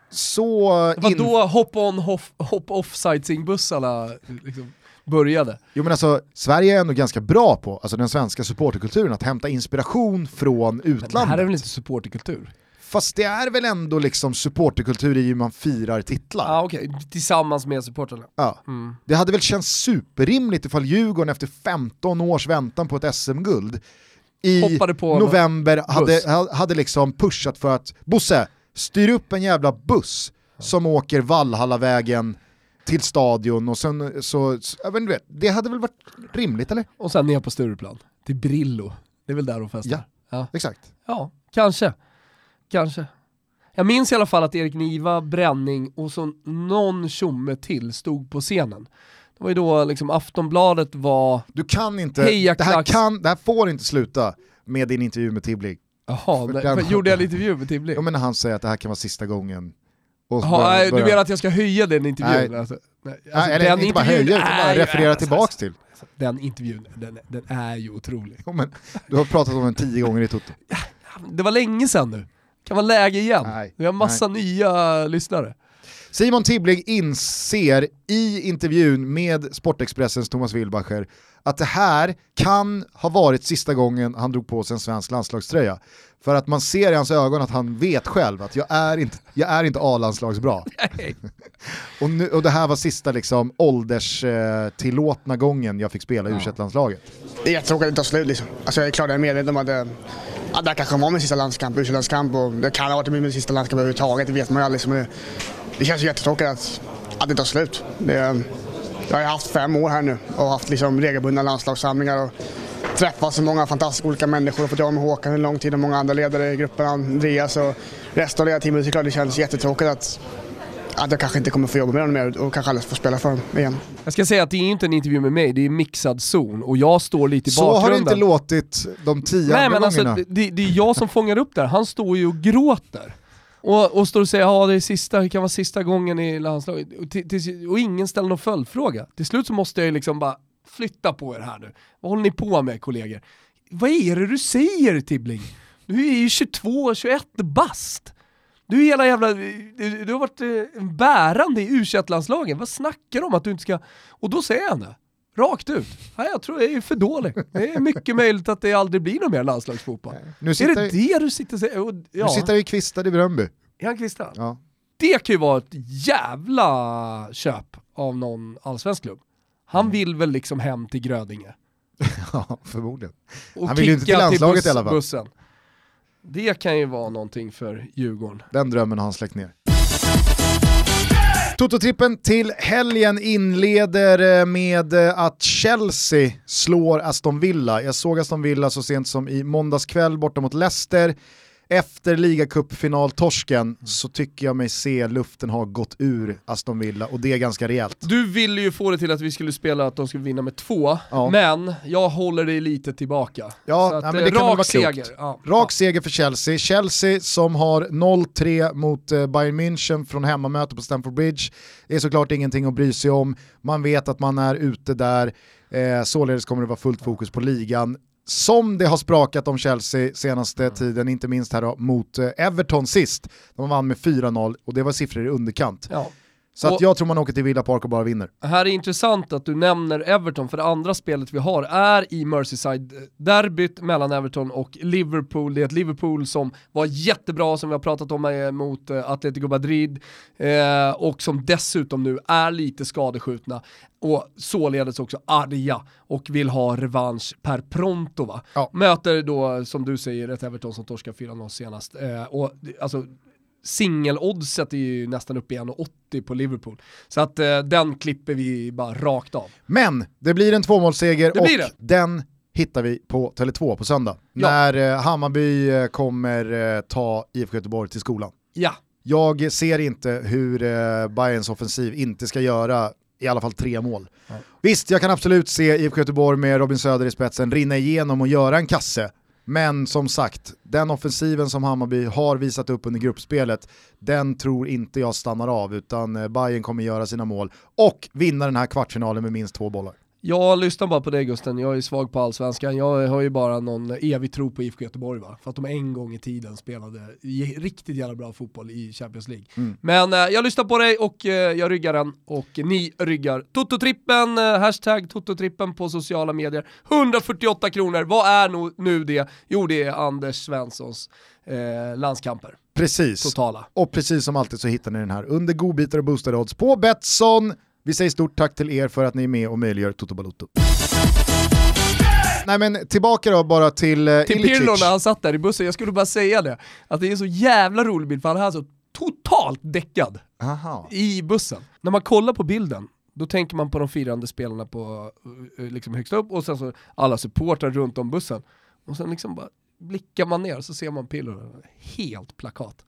så in- då hop-on, hop- hop-off sightseeingbussarna liksom började. Jo men alltså, Sverige är ändå ganska bra på, alltså den svenska supporterkulturen, att hämta inspiration från Men det utlandet. här är väl inte supporterkultur? Fast det är väl ändå liksom supporterkultur i hur man firar titlar. Ja okej, tillsammans med supportrarna. Ja. Mm. Det hade väl känts superrimligt ifall Djurgården efter 15 års väntan på ett SM-guld i november hade, hade liksom pushat för att Bosse, styr upp en jävla buss som åker Valhallavägen till stadion och sen så, inte, vet, det hade väl varit rimligt eller? Och sen ner på Stureplan, till Brillo. Det är väl där de festar? Ja. ja. Exakt. Ja, kanske. Kanske. Jag minns i alla fall att Erik Niva, Bränning och så någon tjomme till stod på scenen. Det var ju då liksom Aftonbladet var, Du kan inte, det här, kan, det här får inte sluta med din intervju med Tibling. jaha, den- gjorde jag en intervju med Tibbling? Jo men när han säger att det här kan vara sista gången. Och så Jaha, börjar- nej, du menar att jag ska höja den intervjun? Nej. Alltså, nej, Nej, alltså, eller inte bara höja, utan bara referera alltså, tillbaks till. Den intervjun, den, den är ju otrolig. Jo, men, du har pratat om den tio gånger i Toto. Det var länge sedan nu. Kan vara läge igen. Nej, Vi har massa nya lyssnare. Simon Tibbling inser i intervjun med Sportexpressens Thomas Wilbacher att det här kan ha varit sista gången han drog på sig en svensk landslagströja. För att man ser i hans ögon att han vet själv att jag är inte, jag är inte A-landslagsbra. och, nu, och det här var sista liksom, ålderstillåtna gången jag fick spela i u landslaget Det är jättetråkigt att det tar slut liksom. Alltså jag är klart jag är medveten om att det, det här kanske var min sista landskamp, u landskamp och det kan ha varit min sista landskamp överhuvudtaget, det vet man ju aldrig. Liksom. det, det känns ju jättetråkigt att, att det tar slut. Det, jag har ju haft fem år här nu och haft liksom regelbundna landslagssamlingar och träffat så många fantastiska olika människor och fått jobba med Håkan en lång tid och många andra ledare i gruppen, Andreas och resten av ledarteamet. Klart det känns jättetråkigt att, att jag kanske inte kommer få jobba med dem mer och kanske aldrig få spela för dem igen. Jag ska säga att det är inte en intervju med mig, det är mixad zon och jag står lite i Så bakgrunden. har det inte låtit de tio Nej andra men alltså, det, det är jag som fångar upp där. Han står ju och gråter. Och, och står och säger ja det är sista, det kan vara sista gången i landslaget. Och, till, till, och ingen ställer någon följdfråga. Till slut så måste jag liksom bara flytta på er här nu. Vad håller ni på med kollegor? Vad är det du säger Tibbling? Du är ju 22, 21 bast. Du är hela jävla, du, du har varit eh, bärande i u landslagen Vad snackar du om att du inte ska... Och då säger han det. Rakt ut. Nej, jag tror jag är för dålig. Det är mycket möjligt att det aldrig blir någon mer landslagsfotboll. Nu Är det det du sitter och ja, nu sitter vi kvistad i Bröndby. är han Christian? Ja. Det kan ju vara ett jävla köp av någon allsvensk klubb. Han Mm. vill väl liksom hem till Grödinge. ja, förmodligen. Och Han vill ju inte till landslaget i alla fall. bussen. Det kan ju vara någonting för Djurgården. Den drömmen har han släckt ner. Toto-trippen till helgen inleder eh, med eh, att Chelsea slår Aston Villa. Jag såg Aston Villa så sent som i måndags kväll borta mot Leicester. Efter ligacupfinaltorsken så tycker jag mig se luften ha gått ur Aston Villa och det är ganska rejält. Du ville ju få det till att vi skulle spela att de skulle vinna med två, Ja. men jag håller dig lite tillbaka. Ja, att, nej, men eh, det kan vara klokt. seger. Ja. Rak seger för Chelsea. Chelsea som har 0-3 mot eh, Bayern München från hemmamöte på Stamford Bridge. Det är såklart ingenting att bry sig om. Man vet att man är ute där. Eh, således kommer det vara fullt fokus på ligan. Som det har sprakat om Chelsea senaste tiden, inte minst här då, mot eh, Everton sist. De vann med 4-0 och det var siffror i underkant. Ja. Så Och- jag tror man åker till Villa Park och bara vinner. Här är intressant att du nämner Everton, för det andra spelet vi har är i Merseyside-derbyt mellan Everton och Liverpool. Det är ett Liverpool som var jättebra, som vi har pratat om eh, mot eh, Atletico Madrid, eh, och som dessutom nu är lite skadeskjutna och således också arga och vill ha revansch per pronto va. Ja. Möter då, som du säger, ett Everton som torskar 4-0 senast. Eh, och alltså, singeloddset är ju nästan uppe i 1,80 på Liverpool. Så att eh, den klipper vi bara rakt av. Men det blir en tvåmålsseger och det. den hittar vi på Tele2 på söndag. Ja. När eh, Hammarby eh, kommer eh, ta IFK Göteborg till skolan. Ja, Jag ser inte hur eh, Bayerns offensiv inte ska göra i alla fall tre mål. Nej. Visst, jag kan absolut se IFK Göteborg med Robin Söder i spetsen rinna igenom och göra en kasse. Men som sagt, den offensiven som Hammarby har visat upp under gruppspelet, den tror inte jag stannar av, utan eh, Bayern kommer göra sina mål och vinna den här kvartsfinalen med minst två bollar jag lyssnar bara på dig Gusten, jag är svag på allsvenskan. Jag har ju bara någon evig tro på IFK Göteborg va, för att de en gång i tiden spelade riktigt jävla bra fotboll i Champions League. Mm. Men eh, jag lyssnar på dig och eh, jag ryggar den och ni ryggar Tototrippen, eh, hashtag Tototrippen på sociala medier. 148 kronor, vad är nu, nu det? Jo det är Anders Svenssons eh, landskamper, Precis. totala. Och precis som alltid så hittar ni den här under godbitar och boostade odds på Betsson. Vi säger stort tack till er för att ni är med och möjliggör Toto Balotto. Nej men tillbaka då bara till, eh, Till Ilicic. Pirlo när han satt där i bussen, jag skulle bara säga det, att det är en så jävla rolig bild för han är så totalt däckad Aha. i bussen. När man kollar på bilden, då tänker man på de firande spelarna på, eh, liksom högst upp och sen så alla supportrar runt om bussen. Och sen liksom bara blickar man ner så ser man Pirlo, helt plakat.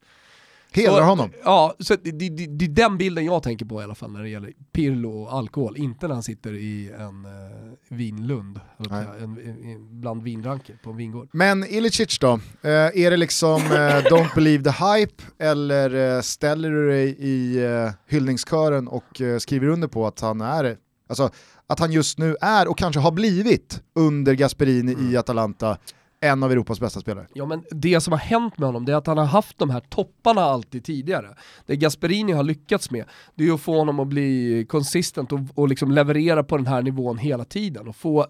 Hedrar Så- honom. Ja, så det, det, det, är den bilden jag tänker på i alla fall när det gäller Pirlo och alkohol, inte när han sitter i en uh, vinlund, säga, en, en, en, bland vinranker på en vingård. Men Ilicic då? Eh, är det liksom eh, Don't Believe the Hype eller eh, ställer du dig i eh, hyllningskören och eh, skriver under på att han är, alltså att han just nu är och kanske har blivit under Gasperini Mm. i Atalanta en av Europas bästa spelare? Ja men det som har hänt med honom det är att han har haft de här topparna alltid tidigare. Det Gasperini har lyckats med, det är att få honom att bli konsistent och, och liksom leverera på den här nivån hela tiden. Och få,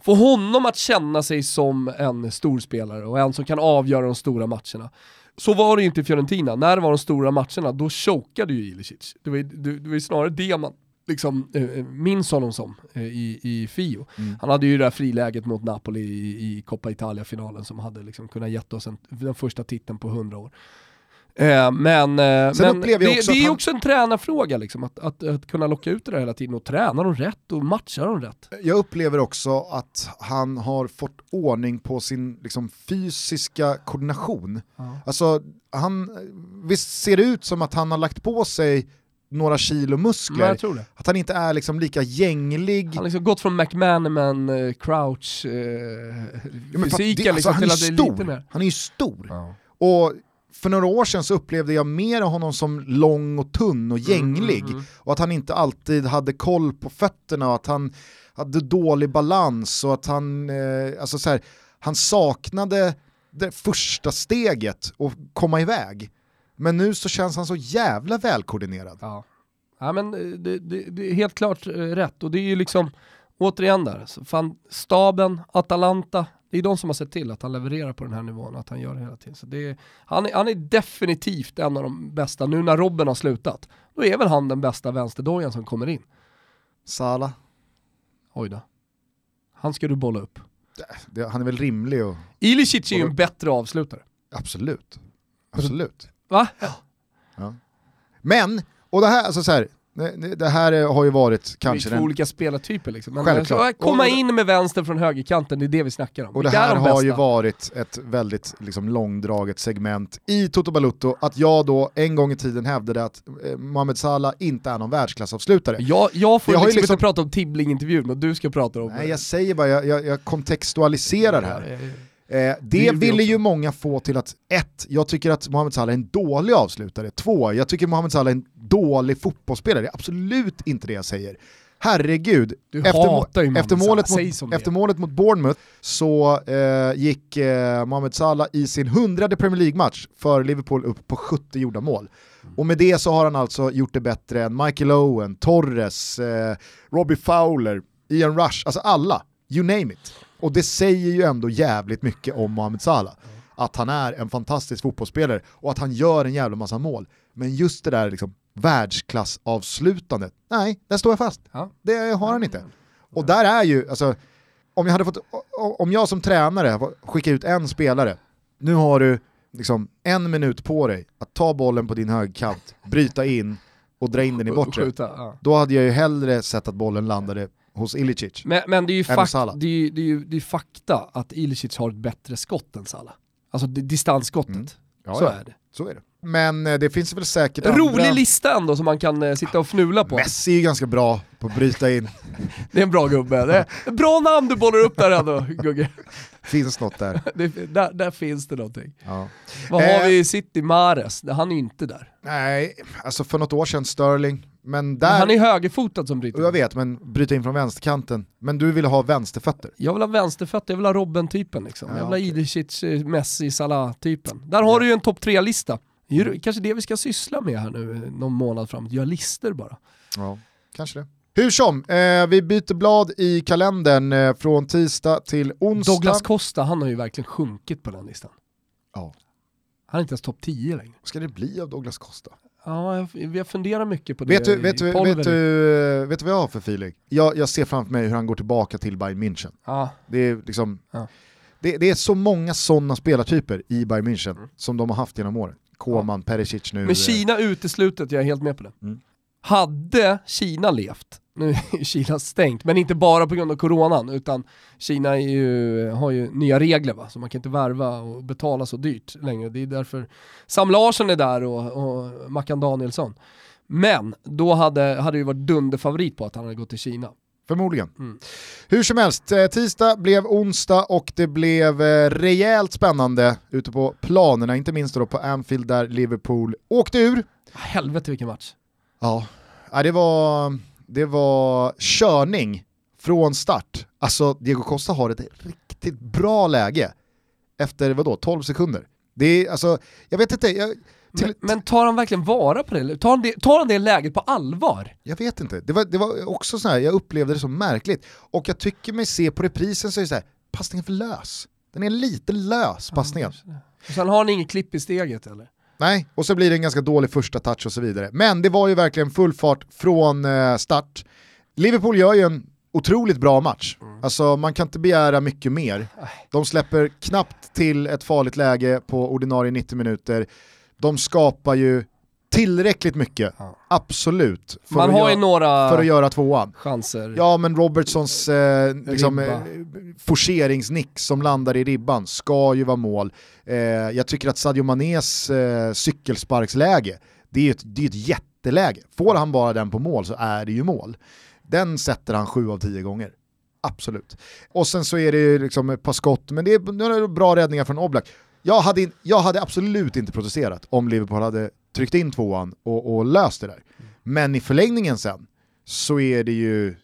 få honom att känna sig som en storspelare och en som kan avgöra de stora matcherna. Så var det ju inte i Fiorentina, när det var de stora matcherna då chokade ju Ilicic. Det var ju det, det var ju snarare det man liksom, eh, minns honom som eh, i, i Fio. Mm. Han hade ju det här friläget mot Napoli i, i Coppa Italia-finalen som hade liksom kunnat gett oss en, den första titeln på 100 år. Eh, men eh, men det, det är han- också en tränarfråga, liksom, att, att, att kunna locka ut det där hela tiden och träna dem rätt och matcha dem rätt. Jag upplever också att han har fått ordning på sin liksom, fysiska koordination. Alltså, han, visst ser det ut som att han har lagt på sig några kilo muskler, det. att han inte är liksom lika gänglig. Han har liksom gått från McManaman, eh, Crouch, eh, Ja, fysiken det- alltså, liksom, han, till att det är stor. lite mer. han är ju stor. Och för några år sedan så upplevde jag mer av honom som lång och tunn och gänglig. Mm, mm, mm. Och att han inte alltid hade koll på fötterna och att han hade dålig balans och att han, eh, alltså så här, han saknade det första steget och komma iväg. Men nu så känns han så jävla välkoordinerad. Ja. ja men eh, det, det, det är helt klart eh, rätt och det är ju liksom, återigen där, fan, staben, Atalanta, det är de som har sett till att han levererar på den här nivån, att han gör det hela tiden. Så det är, han, är, han är definitivt en av de bästa, nu när Robben har slutat, då är väl han den bästa vänsterdojan som kommer in. Sala, Oj då. Han ska du bolla upp. det, han är väl rimlig och Ilicic är ju en bättre avslutare. absolut. Absolut. Va? Men, och det här, alltså så här, det, här har ju varit kanske det är två den olika spelartyper liksom. Men Självklart. alltså, komma in med vänster från högerkanten, det är det vi snackar om. Och det Vilka är här de har bästa? ju varit ett väldigt liksom, långdraget segment i Toto Balutto, att jag då en gång i tiden hävdade att eh, Mohamed Salah inte är någon världsklassavslutare. Jag, jag får ju liksom, liksom- inte prata om Tibbling-intervjun och du ska prata om... Nej jag säger bara, jag, jag, jag kontextualiserar här. Ja, ja, ja. Eh, det vill vi ville ju många få till att, ett, jag tycker att Mohamed Salah är en dålig avslutare. Två, jag tycker Mohamed Salah är en dålig fotbollsspelare. Det är absolut inte det jag säger. herregud. Du efter, efter, målet mot, det efter målet mot Bournemouth så eh, gick eh, Mohamed Salah i sin hundrade Premier League-match för Liverpool upp på 70 gjorda mål. Och med det så har han alltså gjort det bättre än Michael Owen, Torres, eh, Robbie Fowler, Ian Rush, alltså alla, you name it. Och det säger ju ändå jävligt mycket om Mohamed Salah. Att han är en fantastisk fotbollsspelare och att han gör en jävla massa mål. Men just det där liksom världsklassavslutandet, nej, där står jag fast. Ja. Det har han inte. Och där är ju, alltså, om jag, hade fått, om jag som tränare får skicka ut en spelare, nu har du liksom en minut på dig att ta bollen på din högkant, bryta in och dra in den i bortre. Då hade jag ju hellre sett att bollen landade hos Ilicic. Men, men det är ju fak- det är, ju- det är, ju- det är fakta att Ilicic har ett bättre skott än Salah. Alltså distansskottet. Mm. Ja, Så ja. är det. Så är det. Men eh, det finns väl säkert Rolig andra... lista ändå som man kan eh, sitta och fnula på. Messi är ju ganska bra på att bryta in. Det är en bra gubbe. Det är bra namn du bollar upp där ändå, Gugge. Finns något där. Det, där, där finns det någonting. Ja. Vad Eh. har vi i City? Mares, han är ju inte där. Nej, alltså för något år sedan Sterling. Men Men där... han är högerfotad som bryter. Jag vet, men bryta in från vänsterkanten. Men du vill ha vänsterfötter. Jag vill ha vänsterfötter, jag vill ha Robben-typen liksom. Ja, jag vill ha okej. Idicic, eh, Messi, Salah-typen. Där har du ju en topp tre-lista. Kanske det vi ska syssla med här nu eh, någon månad framåt, göra listor bara. Ja, kanske det. Hur som, eh, vi byter blad i kalendern eh, från tisdag till onsdag. Douglas Costa, han har ju verkligen sjunkit på den listan. Ja. Han är inte ens topp 10 längre. Vad ska det bli av Douglas Costa? Ja, jag, vi har funderat mycket på det. Vet du, vet, du, vet, du, vet du vad jag har för feeling? Jag, jag ser framför mig hur han går tillbaka till Bayern München. Ja, Det är, liksom, Ja. det, det är så många sådana spelartyper i Bayern München Mm. som de har haft genom åren. Koman, Perisic nu. men eh, Kina uteslutet, jag är helt med på det. Mm. Hade Kina levt, nu är Kina stängt, men inte bara på grund av coronan, utan Kina ju, har ju nya regler va, så man kan inte värva och betala så dyrt längre. Det är därför Sam Larsson är där och, och Mackan Danielsson. Men då hade, hade det ju varit dunderfavorit på att han hade gått till Kina. Förmodligen. Mm. Hur som helst, eh, tisdag blev onsdag och det blev eh, rejält spännande ute på planerna, inte minst då på Anfield där Liverpool åkte ur. Helvete vilken match. Ja det, var, det var körning från start. Alltså Diego Costa har ett riktigt bra läge efter vadå, 12 sekunder. Det är alltså, jag vet inte, jag, till, Men, men tar han verkligen vara på det? Tar han det, tar han det läget på allvar? jag vet inte. Det var, det var också så här, jag upplevde det som märkligt. Och jag tycker mig se på reprisen så är det så här, passningen för lös. Den är lite lös, passningen. Och sen har han inget klipp i steget eller? Nej, och så blir det en ganska dålig första touch och så vidare. Men det var ju verkligen full fart från eh, start. Liverpool gör ju en otroligt bra match. Alltså man kan inte begära mycket mer. De släpper knappt till ett farligt läge på ordinarie 90 minuter. De skapar ju tillräckligt mycket, Ja. absolut, för, Man att, har ju några för att göra tvåan. chanser. Ja men Robertsons eh, liksom, eh, forceringsnick som landar i ribban ska ju vara mål. Eh, jag tycker att Sadio Manés eh, cykelsparksläge, det är ett, det är ett jätteläge. Får han bara den på mål så är det ju mål. Den sätter han sju av tio gånger. Absolut. Och sen så är det ju liksom ett par skott, men det är, nu är det bra räddningar från Oblak. Jag hade, in, jag hade absolut inte protesterat om Liverpool hade tryckt in tvåan och, och löst det där. Men i förlängningen sen så är det ju,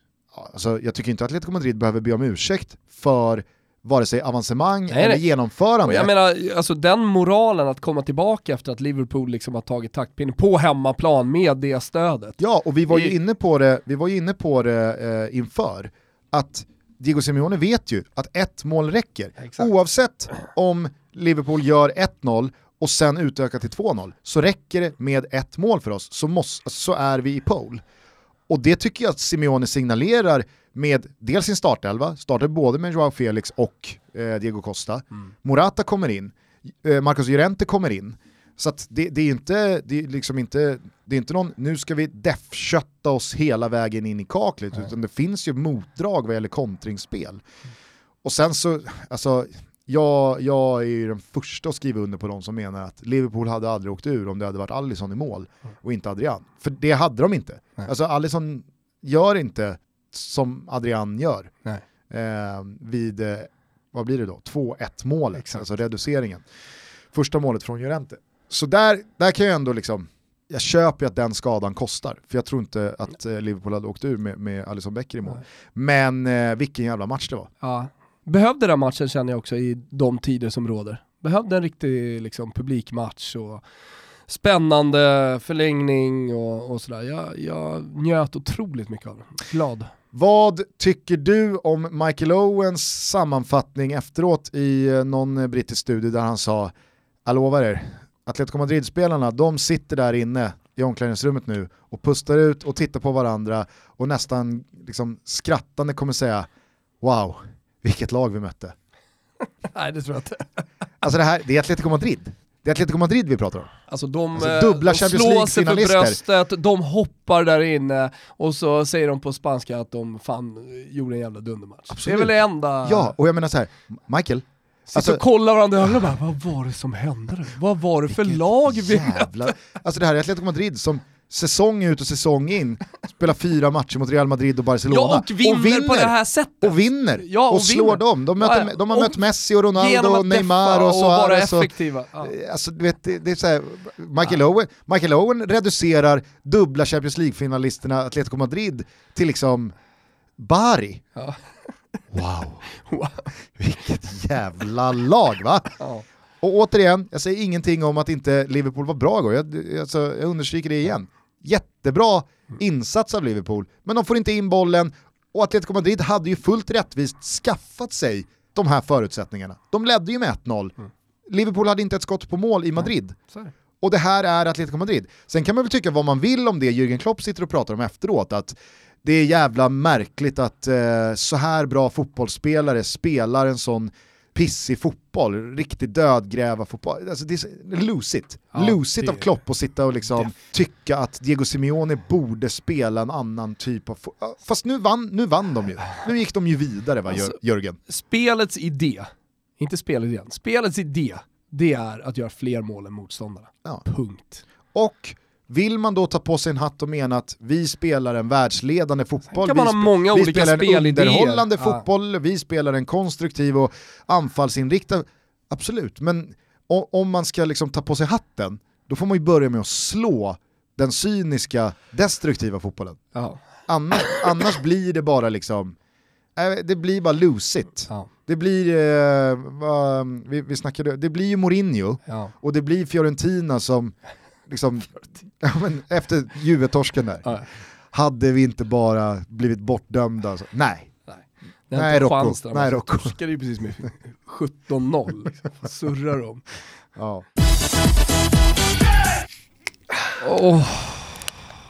alltså, jag tycker inte att Atletico Madrid behöver be om ursäkt för vare sig avancemang Nej, eller nej. genomförande. Och jag menar, alltså den moralen att komma tillbaka efter att Liverpool liksom har tagit taktpinnen på hemmaplan med det stödet. Ja, och vi var ju Det- inne på det, vi var ju inne på det eh, inför, att Diego Simeone vet ju att ett mål räcker. Exakt. Oavsett om Liverpool gör 1-0 och sen utökar till 2-0, så räcker det med ett mål för oss, så, måste, så är vi i pole. Och det tycker jag att Simeone signalerar med dels sin startelva, startar både med Joao Felix och eh, Diego Costa. Morata kommer in, eh, Marcos Llorente kommer in. Så det, det är inte, det är liksom inte, det är inte någon, nu ska vi deffkötta oss hela vägen in i kaklet, utan det finns ju motdrag vad gäller kontringsspel. Och sen så, alltså, jag, jag är ju den första att skriva under på de som menar att Liverpool hade aldrig åkt ur om det hade varit Alisson i mål och inte Adrian. För det hade de inte. Nej. Alltså Alisson gör inte som Adrian gör Nej. eh, vid, eh, vad blir det då, 2-1 målet, Exakt. alltså reduceringen. Första målet från Llorente. Så där, där kan jag ändå liksom, jag köper ju att den skadan kostar, för jag tror inte att eh, Liverpool hade åkt ur med, med Alisson Becker i mål. Men eh, vilken jävla match det var. Ja. Behövde den matchen känner jag också i de tider som råder. Behövde en riktig liksom, publikmatch och spännande förlängning och, och sådär. Jag, jag njöt otroligt mycket av det. Glad. Vad tycker du om Michael Owens sammanfattning efteråt i eh, någon brittisk studie där han sa, jag lovar er, Atletico Madrid-spelarna, de sitter där inne i omklädningsrummet nu och pustar ut och tittar på varandra och nästan liksom skrattande kommer säga, wow, vilket lag vi mötte. Nej det tror jag inte. Alltså det här, det är Atletico Madrid. Det är Atletico Madrid vi pratar om. Alltså de, Alltså, eh, dubbla de Champions slår sig för bröstet, de hoppar där inne och så säger de på spanska att de fan gjorde en jävla dundermatch. Absolut. Det är väl det enda... Ja, och jag menar så här, Michael, Sitter alltså- och kollar varandra i ögonen bara, vad var det som hände? Vad var det för lag vi jävla... Alltså det här är Atletico Madrid som säsong ut och säsong in spelar fyra matcher mot Real Madrid och Barcelona. Ja, och vinner, på det här sättet. Och vinner, Ja, och, och slår vinner. dem. De, möter, Ja, ja. de har Och mött Messi och Ronaldo och Neymar och och Suarez. Och, effektiva. Ja. alltså, du vet, det, det är så här, Michael, Owen, Michael Owen reducerar dubbla Champions League-finalisterna Atletico Madrid till liksom Bari. Ja. Wow, Wow. vilket jävla lag va? Ja. Och återigen, jag säger ingenting om att inte Liverpool var bra igår, jag, alltså, jag understryker det igen. Jättebra insats av Liverpool, men de får inte in bollen och Atletico Madrid hade ju fullt rättvist skaffat sig de här förutsättningarna. De ledde ju med 1-0. Liverpool hade inte ett skott på mål i Madrid. Det. Och det här är Atletico Madrid. Sen kan man väl tycka vad man vill om det Jürgen Klopp sitter och pratar om efteråt, att det är jävla märkligt att eh, så här bra fotbollsspelare spelar en sån pissig fotboll, riktigt dödgräva fotboll. Alltså det är lusigt. Ja, lusigt det- av Klopp att sitta och liksom tycka att Diego Simeone borde spela en annan typ av fotboll. Fast nu vann, nu vann de ju. Nu gick de ju vidare va, Alltså- Jörgen? Spelets idé, inte spelidén, spelets idé, det är att göra fler mål än motståndarna. Ja. Punkt. Och vill man då ta på sig en hatt och mena att vi spelar en världsledande fotboll, kan man vi, ha många vi spelar en underhållande Ja. fotboll, vi spelar en konstruktiv och anfallsinriktad, absolut, men om man ska liksom ta på sig hatten, då får man ju börja med att slå den cyniska, destruktiva fotbollen. Ja. Annars, annars blir det bara liksom, det blir bara lusigt. Ja. Det blir, eh, vi, vi snackade, det blir ju Mourinho, Ja. och det blir Fiorentina som, liksom, ja, men efter Juve-torsken där, Ja. hade vi inte bara blivit bortdömda? Så, nej, Det är Nej, inte Rocco. chans där, Nej, Rocco. torskade ju precis med 17-0. Liksom. Surrar de. ja.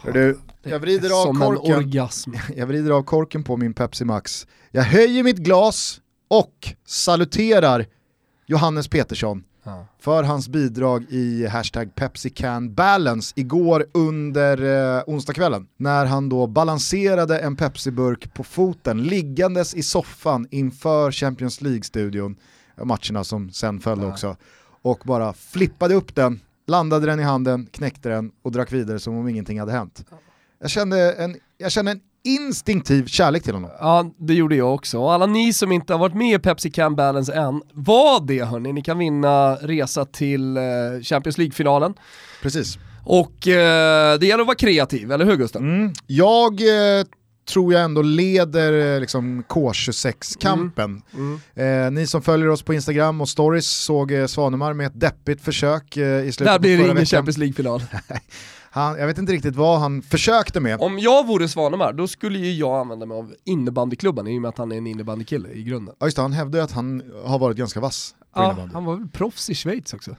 Hör du, jag vrider av korken. Jag vrider av korken på min Pepsi Max. Jag höjer mitt glas och saluterar Johannes Petersson Ja. för hans bidrag i hashtag PepsiCanBalance igår under eh, onsdagskvällen. När han då balanserade en Pepsi-burk på foten liggandes i soffan inför Champions League-studion, matcherna som sen följde Ja. också, och bara flippade upp den, landade den i handen, knäckte den och drack vidare som om ingenting hade hänt. Jag kände en, jag kände en instinktiv kärlek till honom. Ja, det gjorde jag också. Och alla ni som inte har varit med i Pepsi Can Balance än, var det hörni. Ni kan vinna resa till eh, Champions League-finalen. Precis. Och eh, det gäller att vara kreativ, eller hur Gustav? Mm. Jag eh, tror jag ändå leder eh, liksom K26-kampen. Mm. Eh, ni som följer oss på Instagram och stories såg eh, Svanemar med ett deppigt försök eh, i slutet Där blir det ingen veckan. Champions League-final. Han, jag vet inte riktigt vad han försökte med. Om jag vore Svanemar, då skulle ju jag använda mig av innebandyklubban i och med att han är en innebandykille i grunden. Ja, just det, han hävdar ju att han har varit ganska vass på Ja, innebandy. han var väl proffs i Schweiz också.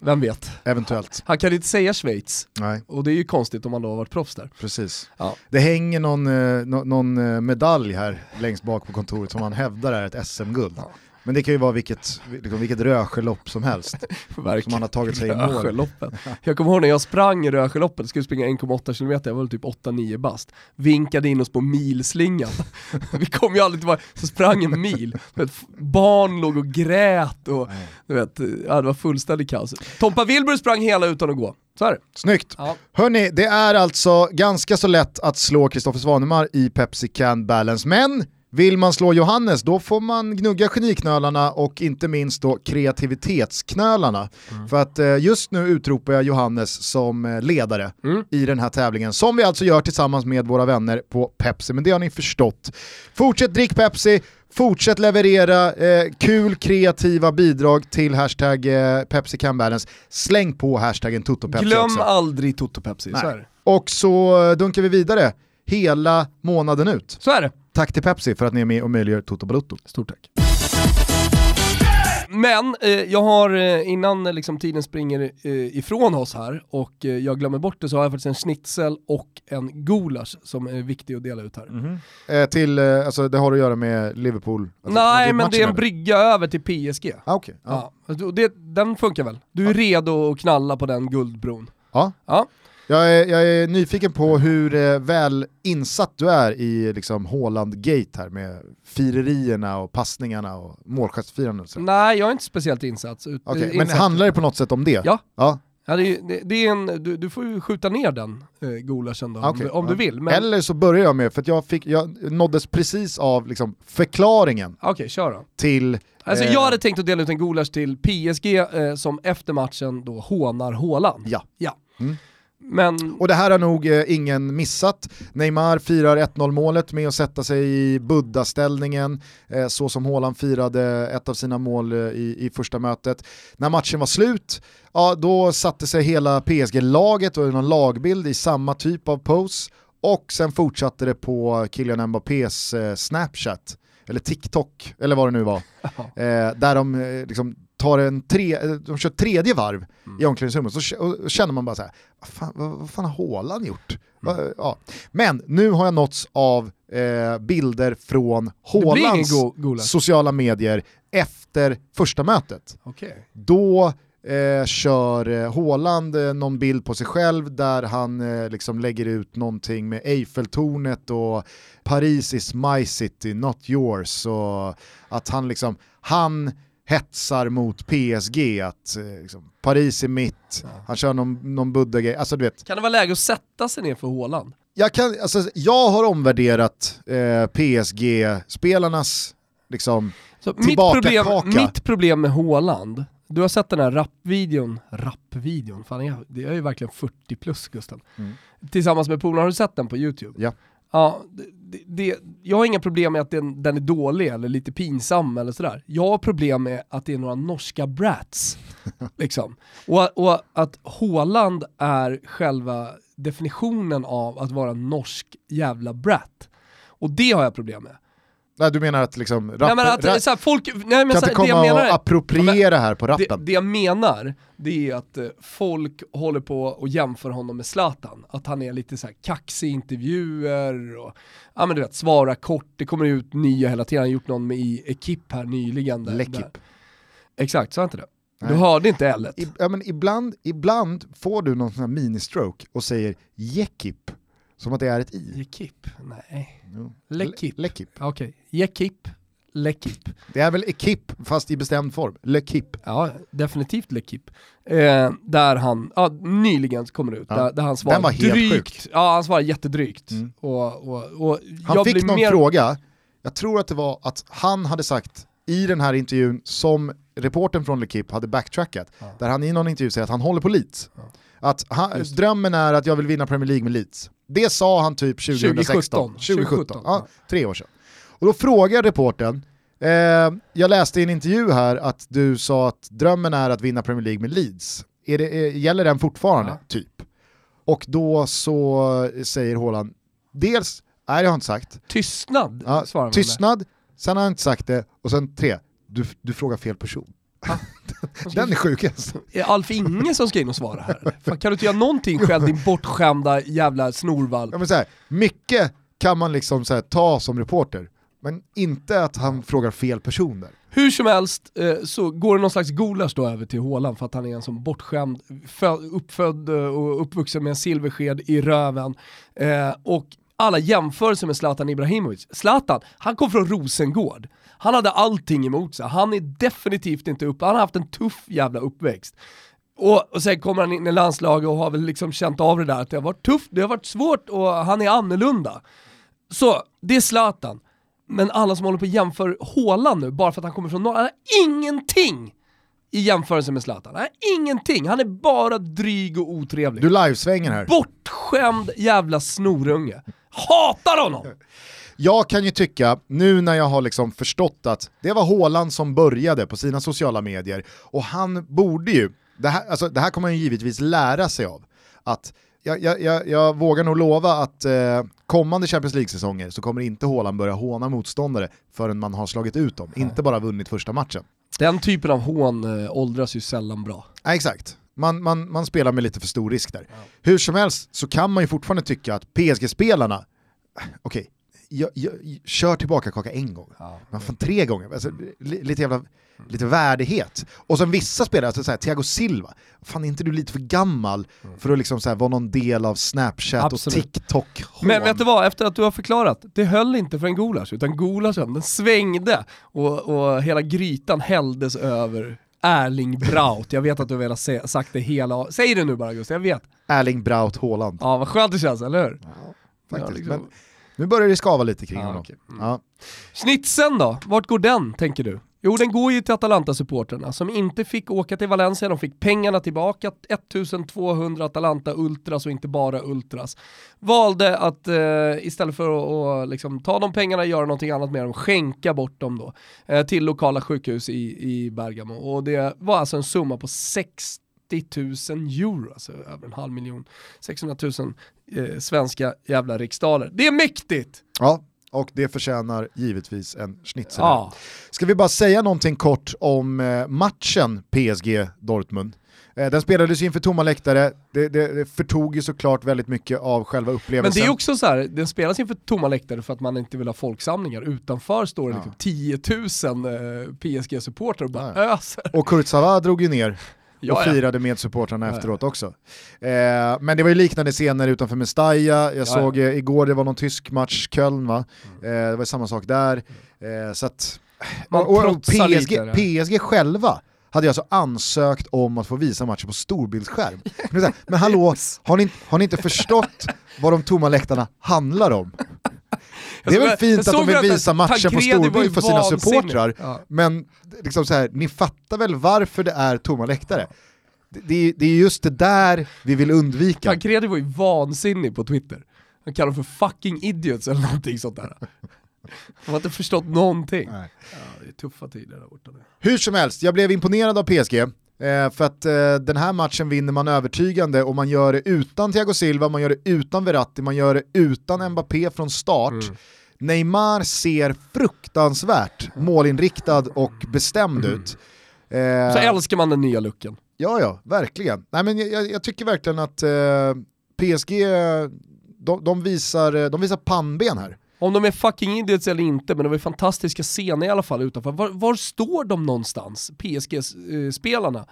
Vem vet? Eventuellt. Han kan inte säga Schweiz, Nej, och det är ju konstigt om han då har varit proffs där. precis. Ja. Det hänger någon, eh, nå- någon eh, medalj här längst bak på kontoret som han hävdar är ett SM-guld. Ja. Men det kan ju vara vilket, liksom, vilket röskelopp som helst som han har tagit sig i mål. Jag kommer ihåg när jag sprang Rösjöloppet, skulle springa 1,8 km, jag var väl typ 8-9 bast. Vinkade in oss på milslingan. Vi kom ju aldrig tillbaka, så sprang en mil. Vet, barn låg och grät och du vet, ja, det var fullständigt kaos. Tompa Wilbur sprang hela utan att gå. Så är det. Snyggt! Ja. Hörni, det är alltså ganska så lätt att slå Kristoffer Svanemar i Pepsi Can Balance, men Vill man slå Johannes då får man gnugga geniknölarna och inte minst då kreativitetsknölarna. För att eh, just nu utropar jag Johannes som eh, ledare i den här tävlingen som vi alltså gör tillsammans med våra vänner på Pepsi, men det har ni förstått. Fortsätt drick Pepsi, fortsätt leverera eh, kul kreativa bidrag till hashtag eh, Pepsi Can Balance. Släng på hashtaggen TotoPepsi Glöm också. aldrig Toto Pepsi, så. Och så eh, dunkar vi vidare hela månaden ut. Så är det. Tack till Pepsi för att ni är med och möjliggör Toto Balutto. Stort tack. Men eh, jag har, eh, innan eh, liksom, tiden springer eh, ifrån oss här och eh, jag glömmer bort det så har jag faktiskt en schnitzel och en gulasch som är viktig att dela ut här. Eh, till, eh, alltså det har att göra med Liverpool? Alltså, Nej men det är en matchen, brygga över till PSG. eller? Ah, okej. ja. Ja. Det, den funkar väl? Du är redo att knalla på den guldbron? Ja. Ja. Jag, är, jag är nyfiken på hur eh, väl insatt du är i liksom Haaland-gate här med firerierna och passningarna och sådär. Nej jag är inte speciellt insatt. eh, men handlar det på något sätt om det? Ja. ja. Ja, det, är, det, det är en, du, du får ju skjuta ner den eh, gulaschen då, om, Okej, du, om ja. du vill. Men, Eller så börjar jag med, för jag, fick, jag nåddes precis av liksom förklaringen Okej, kör då. till... Alltså eh, jag hade tänkt att dela ut en gulasch till PSG eh, som efter matchen då hånar Haaland. Ja. ja. Mm. Men, Och det här har nog eh, ingen missat. Neymar firar 1-0 målet med att sätta sig i Buddha-ställningen, eh, så som Haaland firade ett av sina mål eh, i, i första mötet. När matchen var slut, ja, då satte sig hela PSG-laget och någon lagbild i samma typ av pose och sen fortsatte det på Kylian Mbappés eh, Snapchat, eller TikTok, eller vad det nu var, eh, där de eh, liksom tar en tre, eh, de kör tredje varv i omklädningsrummet, så känner man bara så här, vad fan, vad, vad fan har Haaland gjort? Va- Ja. Men nu har jag nåtts av eh, bilder från Haalands go- sociala medier efter första mötet. Okej. Då eh, kör eh, Haaland eh, någon bild på sig själv där han eh, liksom lägger ut någonting med Eiffeltornet och Paris is my city, not yours. Och att han liksom, han hetsar mot PSG, att eh, liksom, Paris är mitt, han kör någon, någon Buddha-grej, alltså du vet. Kan det vara läge att sätta sig ner för Haaland? Jag, kan, alltså, jag har omvärderat eh, PSG-spelarnas liksom, Så mitt, Tillbaka problem, kaka. mitt problem med Haaland, du har sett den här rapvideon, rapvideon, fan jag, det är ju verkligen 40 plus Gusten. Mm. Tillsammans med polarna, har du sett den på YouTube? Ja. Ja, det, det, jag har inga problem med att den, den är dålig eller lite pinsam eller sådär. Jag har problem med att det är några norska brats. liksom. och, och att Haaland är själva definitionen av att vara norsk jävla brat. Och det har jag problem med. Nej, du menar att liksom rap, nej men att rap, så här, folk, nej men kan så inte här, det komma menar och appropriera här på det, rappen? det jag menar, det är att eh, folk håller på och jämför honom med Zlatan. Att han är lite så här kaxig i intervjuer och ja men du vet, svara kort, det kommer ut nya hela tiden. Han har gjort någon med i Ekip här nyligen. Lekip. Exakt, sa jag inte det? Du Nej. hörde inte L ja, men ibland, ibland får du någon sån här mini-stroke och säger Jekip, som att det är ett i. Ekip? Nej. Jo. Lekip. Le- Lekip. Okej, Jekip, Lekip. Det är väl ekip fast i bestämd form. Lekip. Ja, definitivt Lekip. Eh, där han, ja, nyligen kommer det ut, Ja. där, där han svarar Den var helt drygt. sjukt. Ja, han svarar jättedrygt. Mm. Och, och, och Han fick någon mer... fråga, jag tror att det var att han hade sagt i den här intervjun som reporten från Lekip hade backtrackat, där han i någon intervju säger att han håller på Leeds. Att han, drömmen är att jag vill vinna Premier League med Leeds. Det sa han typ 2016. 2017. 2017. Ja, tre år sedan. Och då frågar reporten, eh, jag läste i en intervju här att du sa att drömmen är att vinna Premier League med Leeds. Är det, eh, gäller den fortfarande? Ja. Typ. Och då så säger Haaland, dels, nej det har jag inte sagt, Tystnad, Ja, tystnad, sen har han inte sagt det, och sen tre, du, du frågar fel person. Den är sjukast. Är Alf Inge som ska in och svara här? Fan, kan du inte göra någonting själv din bortskämda jävla snorvalp? Ja, men så här, mycket kan man liksom så här, ta som reporter, men inte att han frågar fel person där. Hur som helst eh, så går det någon slags gulasch då över till Haaland för att han är en som bortskämd, fö- uppfödd eh, och uppvuxen med en silversked i röven. Eh, och alla jämförelser med Zlatan Ibrahimovic. Zlatan, han kom från Rosengård. Han hade allting emot sig. Han är definitivt inte upp, han har haft en tuff jävla uppväxt. Och, och sen kommer han in i landslaget och har väl liksom känt av det där att det har varit tufft, det har varit svårt och han är annorlunda. Så, det är Zlatan. Men alla som håller på och jämför Haaland nu, bara för att han kommer från norr, han har ingenting i jämförelse med Zlatan. Han har ingenting, han är bara dryg och otrevlig. Du livesvänger här. Bortskämd jävla snorunge. Hatar honom! Jag kan ju tycka, nu när jag har liksom förstått att det var Haaland som började på sina sociala medier, och han borde ju, det här, alltså, det här kommer han ju givetvis lära sig av, att jag, jag, jag, jag vågar nog lova att eh, kommande Champions League-säsonger så kommer inte Haaland börja håna motståndare förrän man har slagit ut dem, inte bara vunnit första matchen. Den typen av hån eh, åldras ju sällan bra. Nej, exakt. Man, man, man spelar med lite för stor risk där. Hur som helst så kan man ju fortfarande tycka att PSG-spelarna, okej, jag, jag, kör tillbaka kaka en gång, men fan tre gånger, alltså, li, lite jävla lite värdighet. Och som vissa spelare, alltså såhär, Thiago Silva, fan är inte du lite för gammal för att liksom såhär, vara någon del av Snapchat Absolut. och TikTok? Men vet du vad, efter att du har förklarat, det höll inte för en gulasch, utan gulaschen den svängde och, och hela grytan hälldes över Erling Braut. Jag vet att du har velat säga, sagt det hela, säg det nu bara Gustav, jag vet. Erling Braut Haaland. Ja vad skönt det känns, eller hur? faktiskt. Ja, liksom. Men nu börjar det skava lite kring Ja, honom. okej. Ja. Snitsen då, vart går den tänker du? Jo den går ju till Atalanta-supporterna som inte fick åka till Valencia, de fick pengarna tillbaka, 1200 Atalanta-ultras och inte bara ultras. Valde att eh, istället för att att liksom, ta de pengarna, göra någonting annat med dem, skänka bort dem då eh, till lokala sjukhus i, i Bergamo. Och det var alltså en summa på 60 000 euro, alltså över en halv miljon, 600 000 eh, svenska jävla riksdaler. Det är mäktigt! ja, och det förtjänar givetvis en schnitzel. Ja. Ska vi bara säga någonting kort om eh, matchen PSG-Dortmund? Eh, den spelades ju inför tomma läktare, det, det, det förtog ju såklart väldigt mycket av själva Men upplevelsen. det är också så här, den spelas inför tomma läktare för att man inte vill ha folksamlingar. Utanför står det liksom 10 000 eh, PSG-supportrar och bara Ja, öser. Och Kurzawa drog ju ner och Ja, ja. firade med supportrarna Ja, efteråt också. Eh, men det var ju liknande scener utanför Mestalla, jag såg eh, igår det var någon tysk match, Köln va? Eh, det var samma sak där. Eh, så att, och, och PSG? PSG själva hade alltså ansökt om att få visa matchen på storbildsskärm. Men hallå, har ni, har ni inte förstått vad de tomma läktarna handlar om? Det är väl fint att de vill visa matchen på storbild för sina supportrar, Ja. men liksom så här, ni fattar väl varför det är tomma läktare? Det, det, är- just det där vi vill undvika. Tancredi var ju vansinnig på Twitter. Han kallar dem för fucking idiots eller någonting sånt där. De har inte förstått någonting. Nej. Ja, det är tuffa tider där borta nu. Hur som helst, jag blev imponerad av PSG. Eh, för att eh, den här matchen vinner man övertygande och man gör det utan Thiago Silva, man gör det utan Verratti, man gör det utan Mbappé från start. Neymar ser fruktansvärt målinriktad och bestämd ut. Eh, Så älskar man den nya looken. Ja, ja, verkligen. Nej, men jag, jag, jag tycker verkligen att eh, PSG, de, de, visar, eh, de visar pannben här. Om de är fucking idiots eller inte, men var ju fantastiska scener i alla fall utanför. Var, var står de någonstans, PSG-spelarna?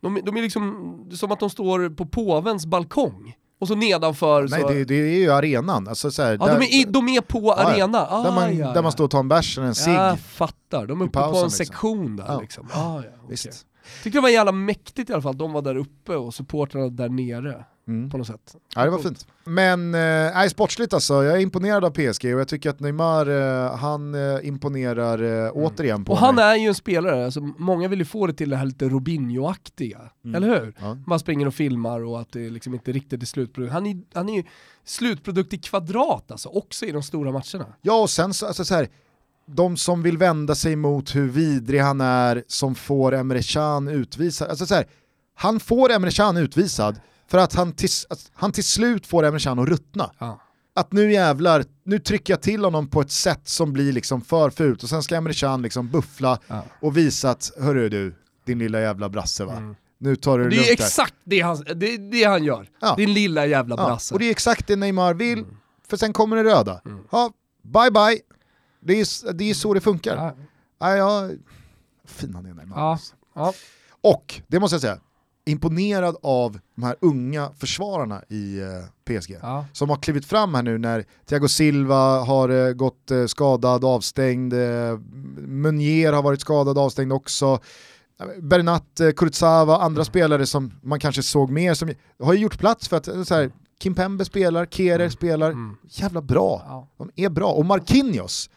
De, de är liksom som att de står på påvens balkong. Och så nedanför Nej, så... det, det är ju arenan. Alltså, så här, ja, de, är de är på Ja, ja. arena. Ah, där, man, ja, där man ja. står och tar en bärs eller en cigg. Jag fattar, de är uppe på pausen, en liksom. sektion där Ja. liksom. Ah, ja, okej. Visst. Tyckte det var jävla mäktigt i alla fall, de var där uppe och supportrarna där nere. Mm. På något sätt. Ja, det var fint. Men eh, sportsligt alltså, jag är imponerad av PSG och jag tycker att Neymar, eh, han eh, imponerar eh, återigen på Och han mig. är ju en spelare, alltså, många vill ju få det till det här lite Robinho-aktiga, Mm. eller hur? Ja. Man springer och filmar och att det liksom inte riktigt är slutprodukt. Han är, han är ju slutprodukt i kvadrat alltså, också i de stora matcherna. Ja, och sen så, alltså, så här, de som vill vända sig mot hur vidrig han är, som får Emre Can utvisad. Alltså, så här, han får Emre Can utvisad för att han till, att han till slut får Emre Can att ruttna. Ja. Att nu jävlar, nu trycker jag till honom på ett sätt som blir liksom för fult och sen ska Emre Can liksom buffla Ja. och visa att, hörru du, din lilla jävla brasse va, nu tar du det Det är lugnt där. exakt det han, det, är det han gör. Ja. Din lilla jävla brasse. och det är exakt det Neymar vill, för sen kommer det röda. Ja, bye bye. Det är, det är så det funkar. Ja. Ja, ja, fin han är Neymar. Ja. Ja. Och, det måste jag säga, imponerad av de här unga försvararna i eh, PSG. Ja. Som har klivit fram här nu när Thiago Silva har eh, gått eh, skadad, avstängd, Meunier har varit skadad, avstängd också. Bernat, Kurzawa, andra spelare som man kanske såg mer, som har ju gjort plats för att så här, Kimpembe spelar, Kehrer spelar, jävla bra. Ja. De är bra. Och Marquinhos,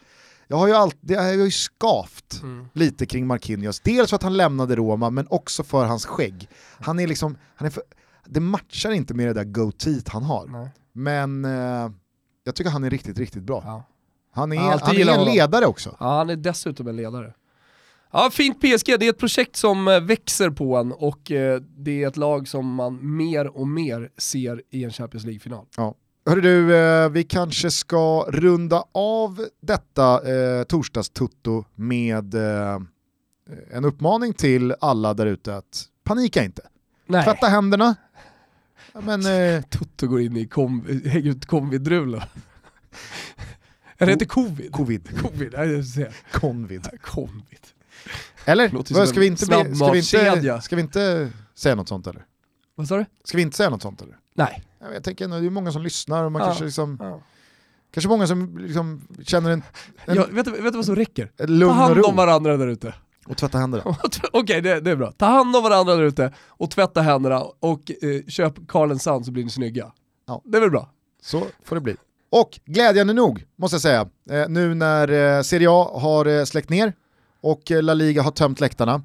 Jag har ju, allt, det har ju skavt Mm. lite kring Marquinhos. Dels för att han lämnade Roma, men också för hans skägg. Han är liksom, han är för, det matchar inte med det där goateet han har. Nej. Men eh, jag tycker han är riktigt, riktigt bra. Ja. Han är, Jag alltid han är en ledare också. Ja, han är dessutom en ledare. Ja, fint PSG. Det är ett projekt som eh, växer på en och eh, det är ett lag som man mer och mer ser i en Champions League-final. Hörru du, eh, vi kanske ska runda av detta eh, torsdagstutto med eh, en uppmaning till alla där ute att panika inte. Nej, Tvätta händerna. Men, eh, Toto går in i kom, hänger ut covid-drula. Är det inte covid? covid. Covid, nej, jag säger. Convid. Covid. Eller? Vad, ska, vi inte bli, ska, vi inte, ska vi inte säga något sånt eller? Vad sa du? Ska vi inte säga något sånt eller? Nej. Ja, Jag tänker ändå, det är många som lyssnar och man Ja. kanske, liksom, Ja. kanske många som liksom känner en, en, Ja, vet, du, vet du vad som räcker? Ta hand om varandra där ute. och tvätta händerna. Okej, det, det är bra. Ta hand om varandra där ute och tvätta händerna och eh, köp Carl Sand så blir ni snygga. Ja. Det är väl bra? Så får det bli. Och glädjande nog, måste jag säga, eh, nu när eh, Serie A har eh, släckt ner och eh, La Liga har tömt läktarna,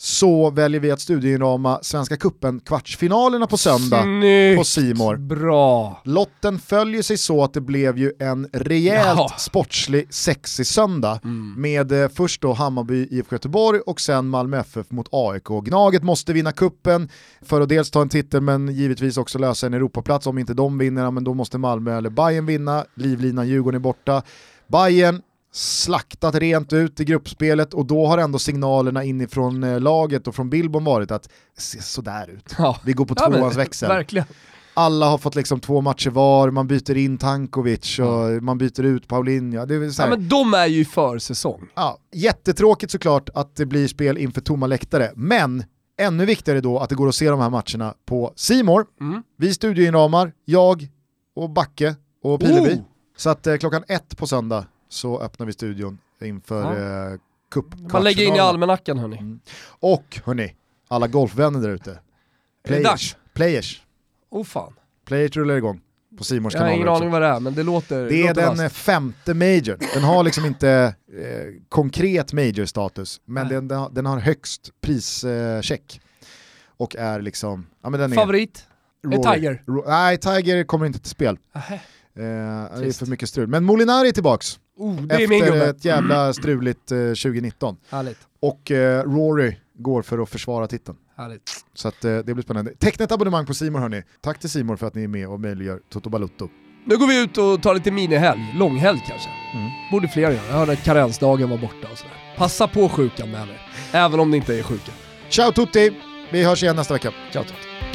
så väljer vi att studierama Svenska Cupen kvartsfinalerna på söndag Snyggt! på Simor. Bra! Lotten följer sig så att det blev ju en rejält Ja. sportslig sexig söndag med eh, först då Hammarby IFK Göteborg och sen Malmö FF mot AIK. Gnaget måste vinna kuppen för att dels ta en titel men givetvis också lösa en Europaplats. Om inte de vinner, men då måste Malmö eller Bayern vinna. Livlinan Djurgården är borta. Bayern slaktat rent ut i gruppspelet och då har ändå signalerna inifrån eh, laget och från Billborn varit att det ser sådär ut. Ja. Vi går på Ja, men, tvåans växel Verkligen. alla har fått liksom två matcher var, man byter in Tankovic och man byter ut Paulinho. Det är så Ja, här, men de är ju för säsong. ja, jättetråkigt såklart att det blir spel inför tomma läktare, men ännu viktigare då att det går att se de här matcherna på Simor. Mm. Vi studioinramar, jag och Backe och Pileby. Oh! Så att eh, klockan ett på söndag så öppnar vi studion inför Ja. eh, cup Man lägger in i almanackan hörni. Mm. Och hörni, alla golfvänner där ute. Är Players. Players. Oh fan. Players rullar igång på Simors Jag har ingen aning vad det är men det låter Det är låter den eh, femte major. Den har liksom inte eh, konkret major-status, men den, den, har, den har högst prischeck. och är liksom, ja men den är... Favorit? Är Rory- Tiger? Ro- nej, Tiger kommer inte till spel. Nähä. Eh, det är för mycket strul. Men Molinari är tillbaks Oh, det är efter gubbe. ett jävla struligt eh, 2019. Härligt. Och eh, Rory går för att försvara titeln. Härligt. Så att, eh, det blir spännande. Teckna ett abonnemang på Simor hörni. Tack till Simor för att ni är med och möjliggör Toto Balutto. Nu går vi ut och tar lite minihelg, långhelg kanske. Mm. Borde fler göra. Jag hörde att karensdagen var borta och sådär. Passa på sjukan med er. Även om ni inte är sjuka. Ciao tutti! Vi hörs igen nästa vecka. Ciao, ciao.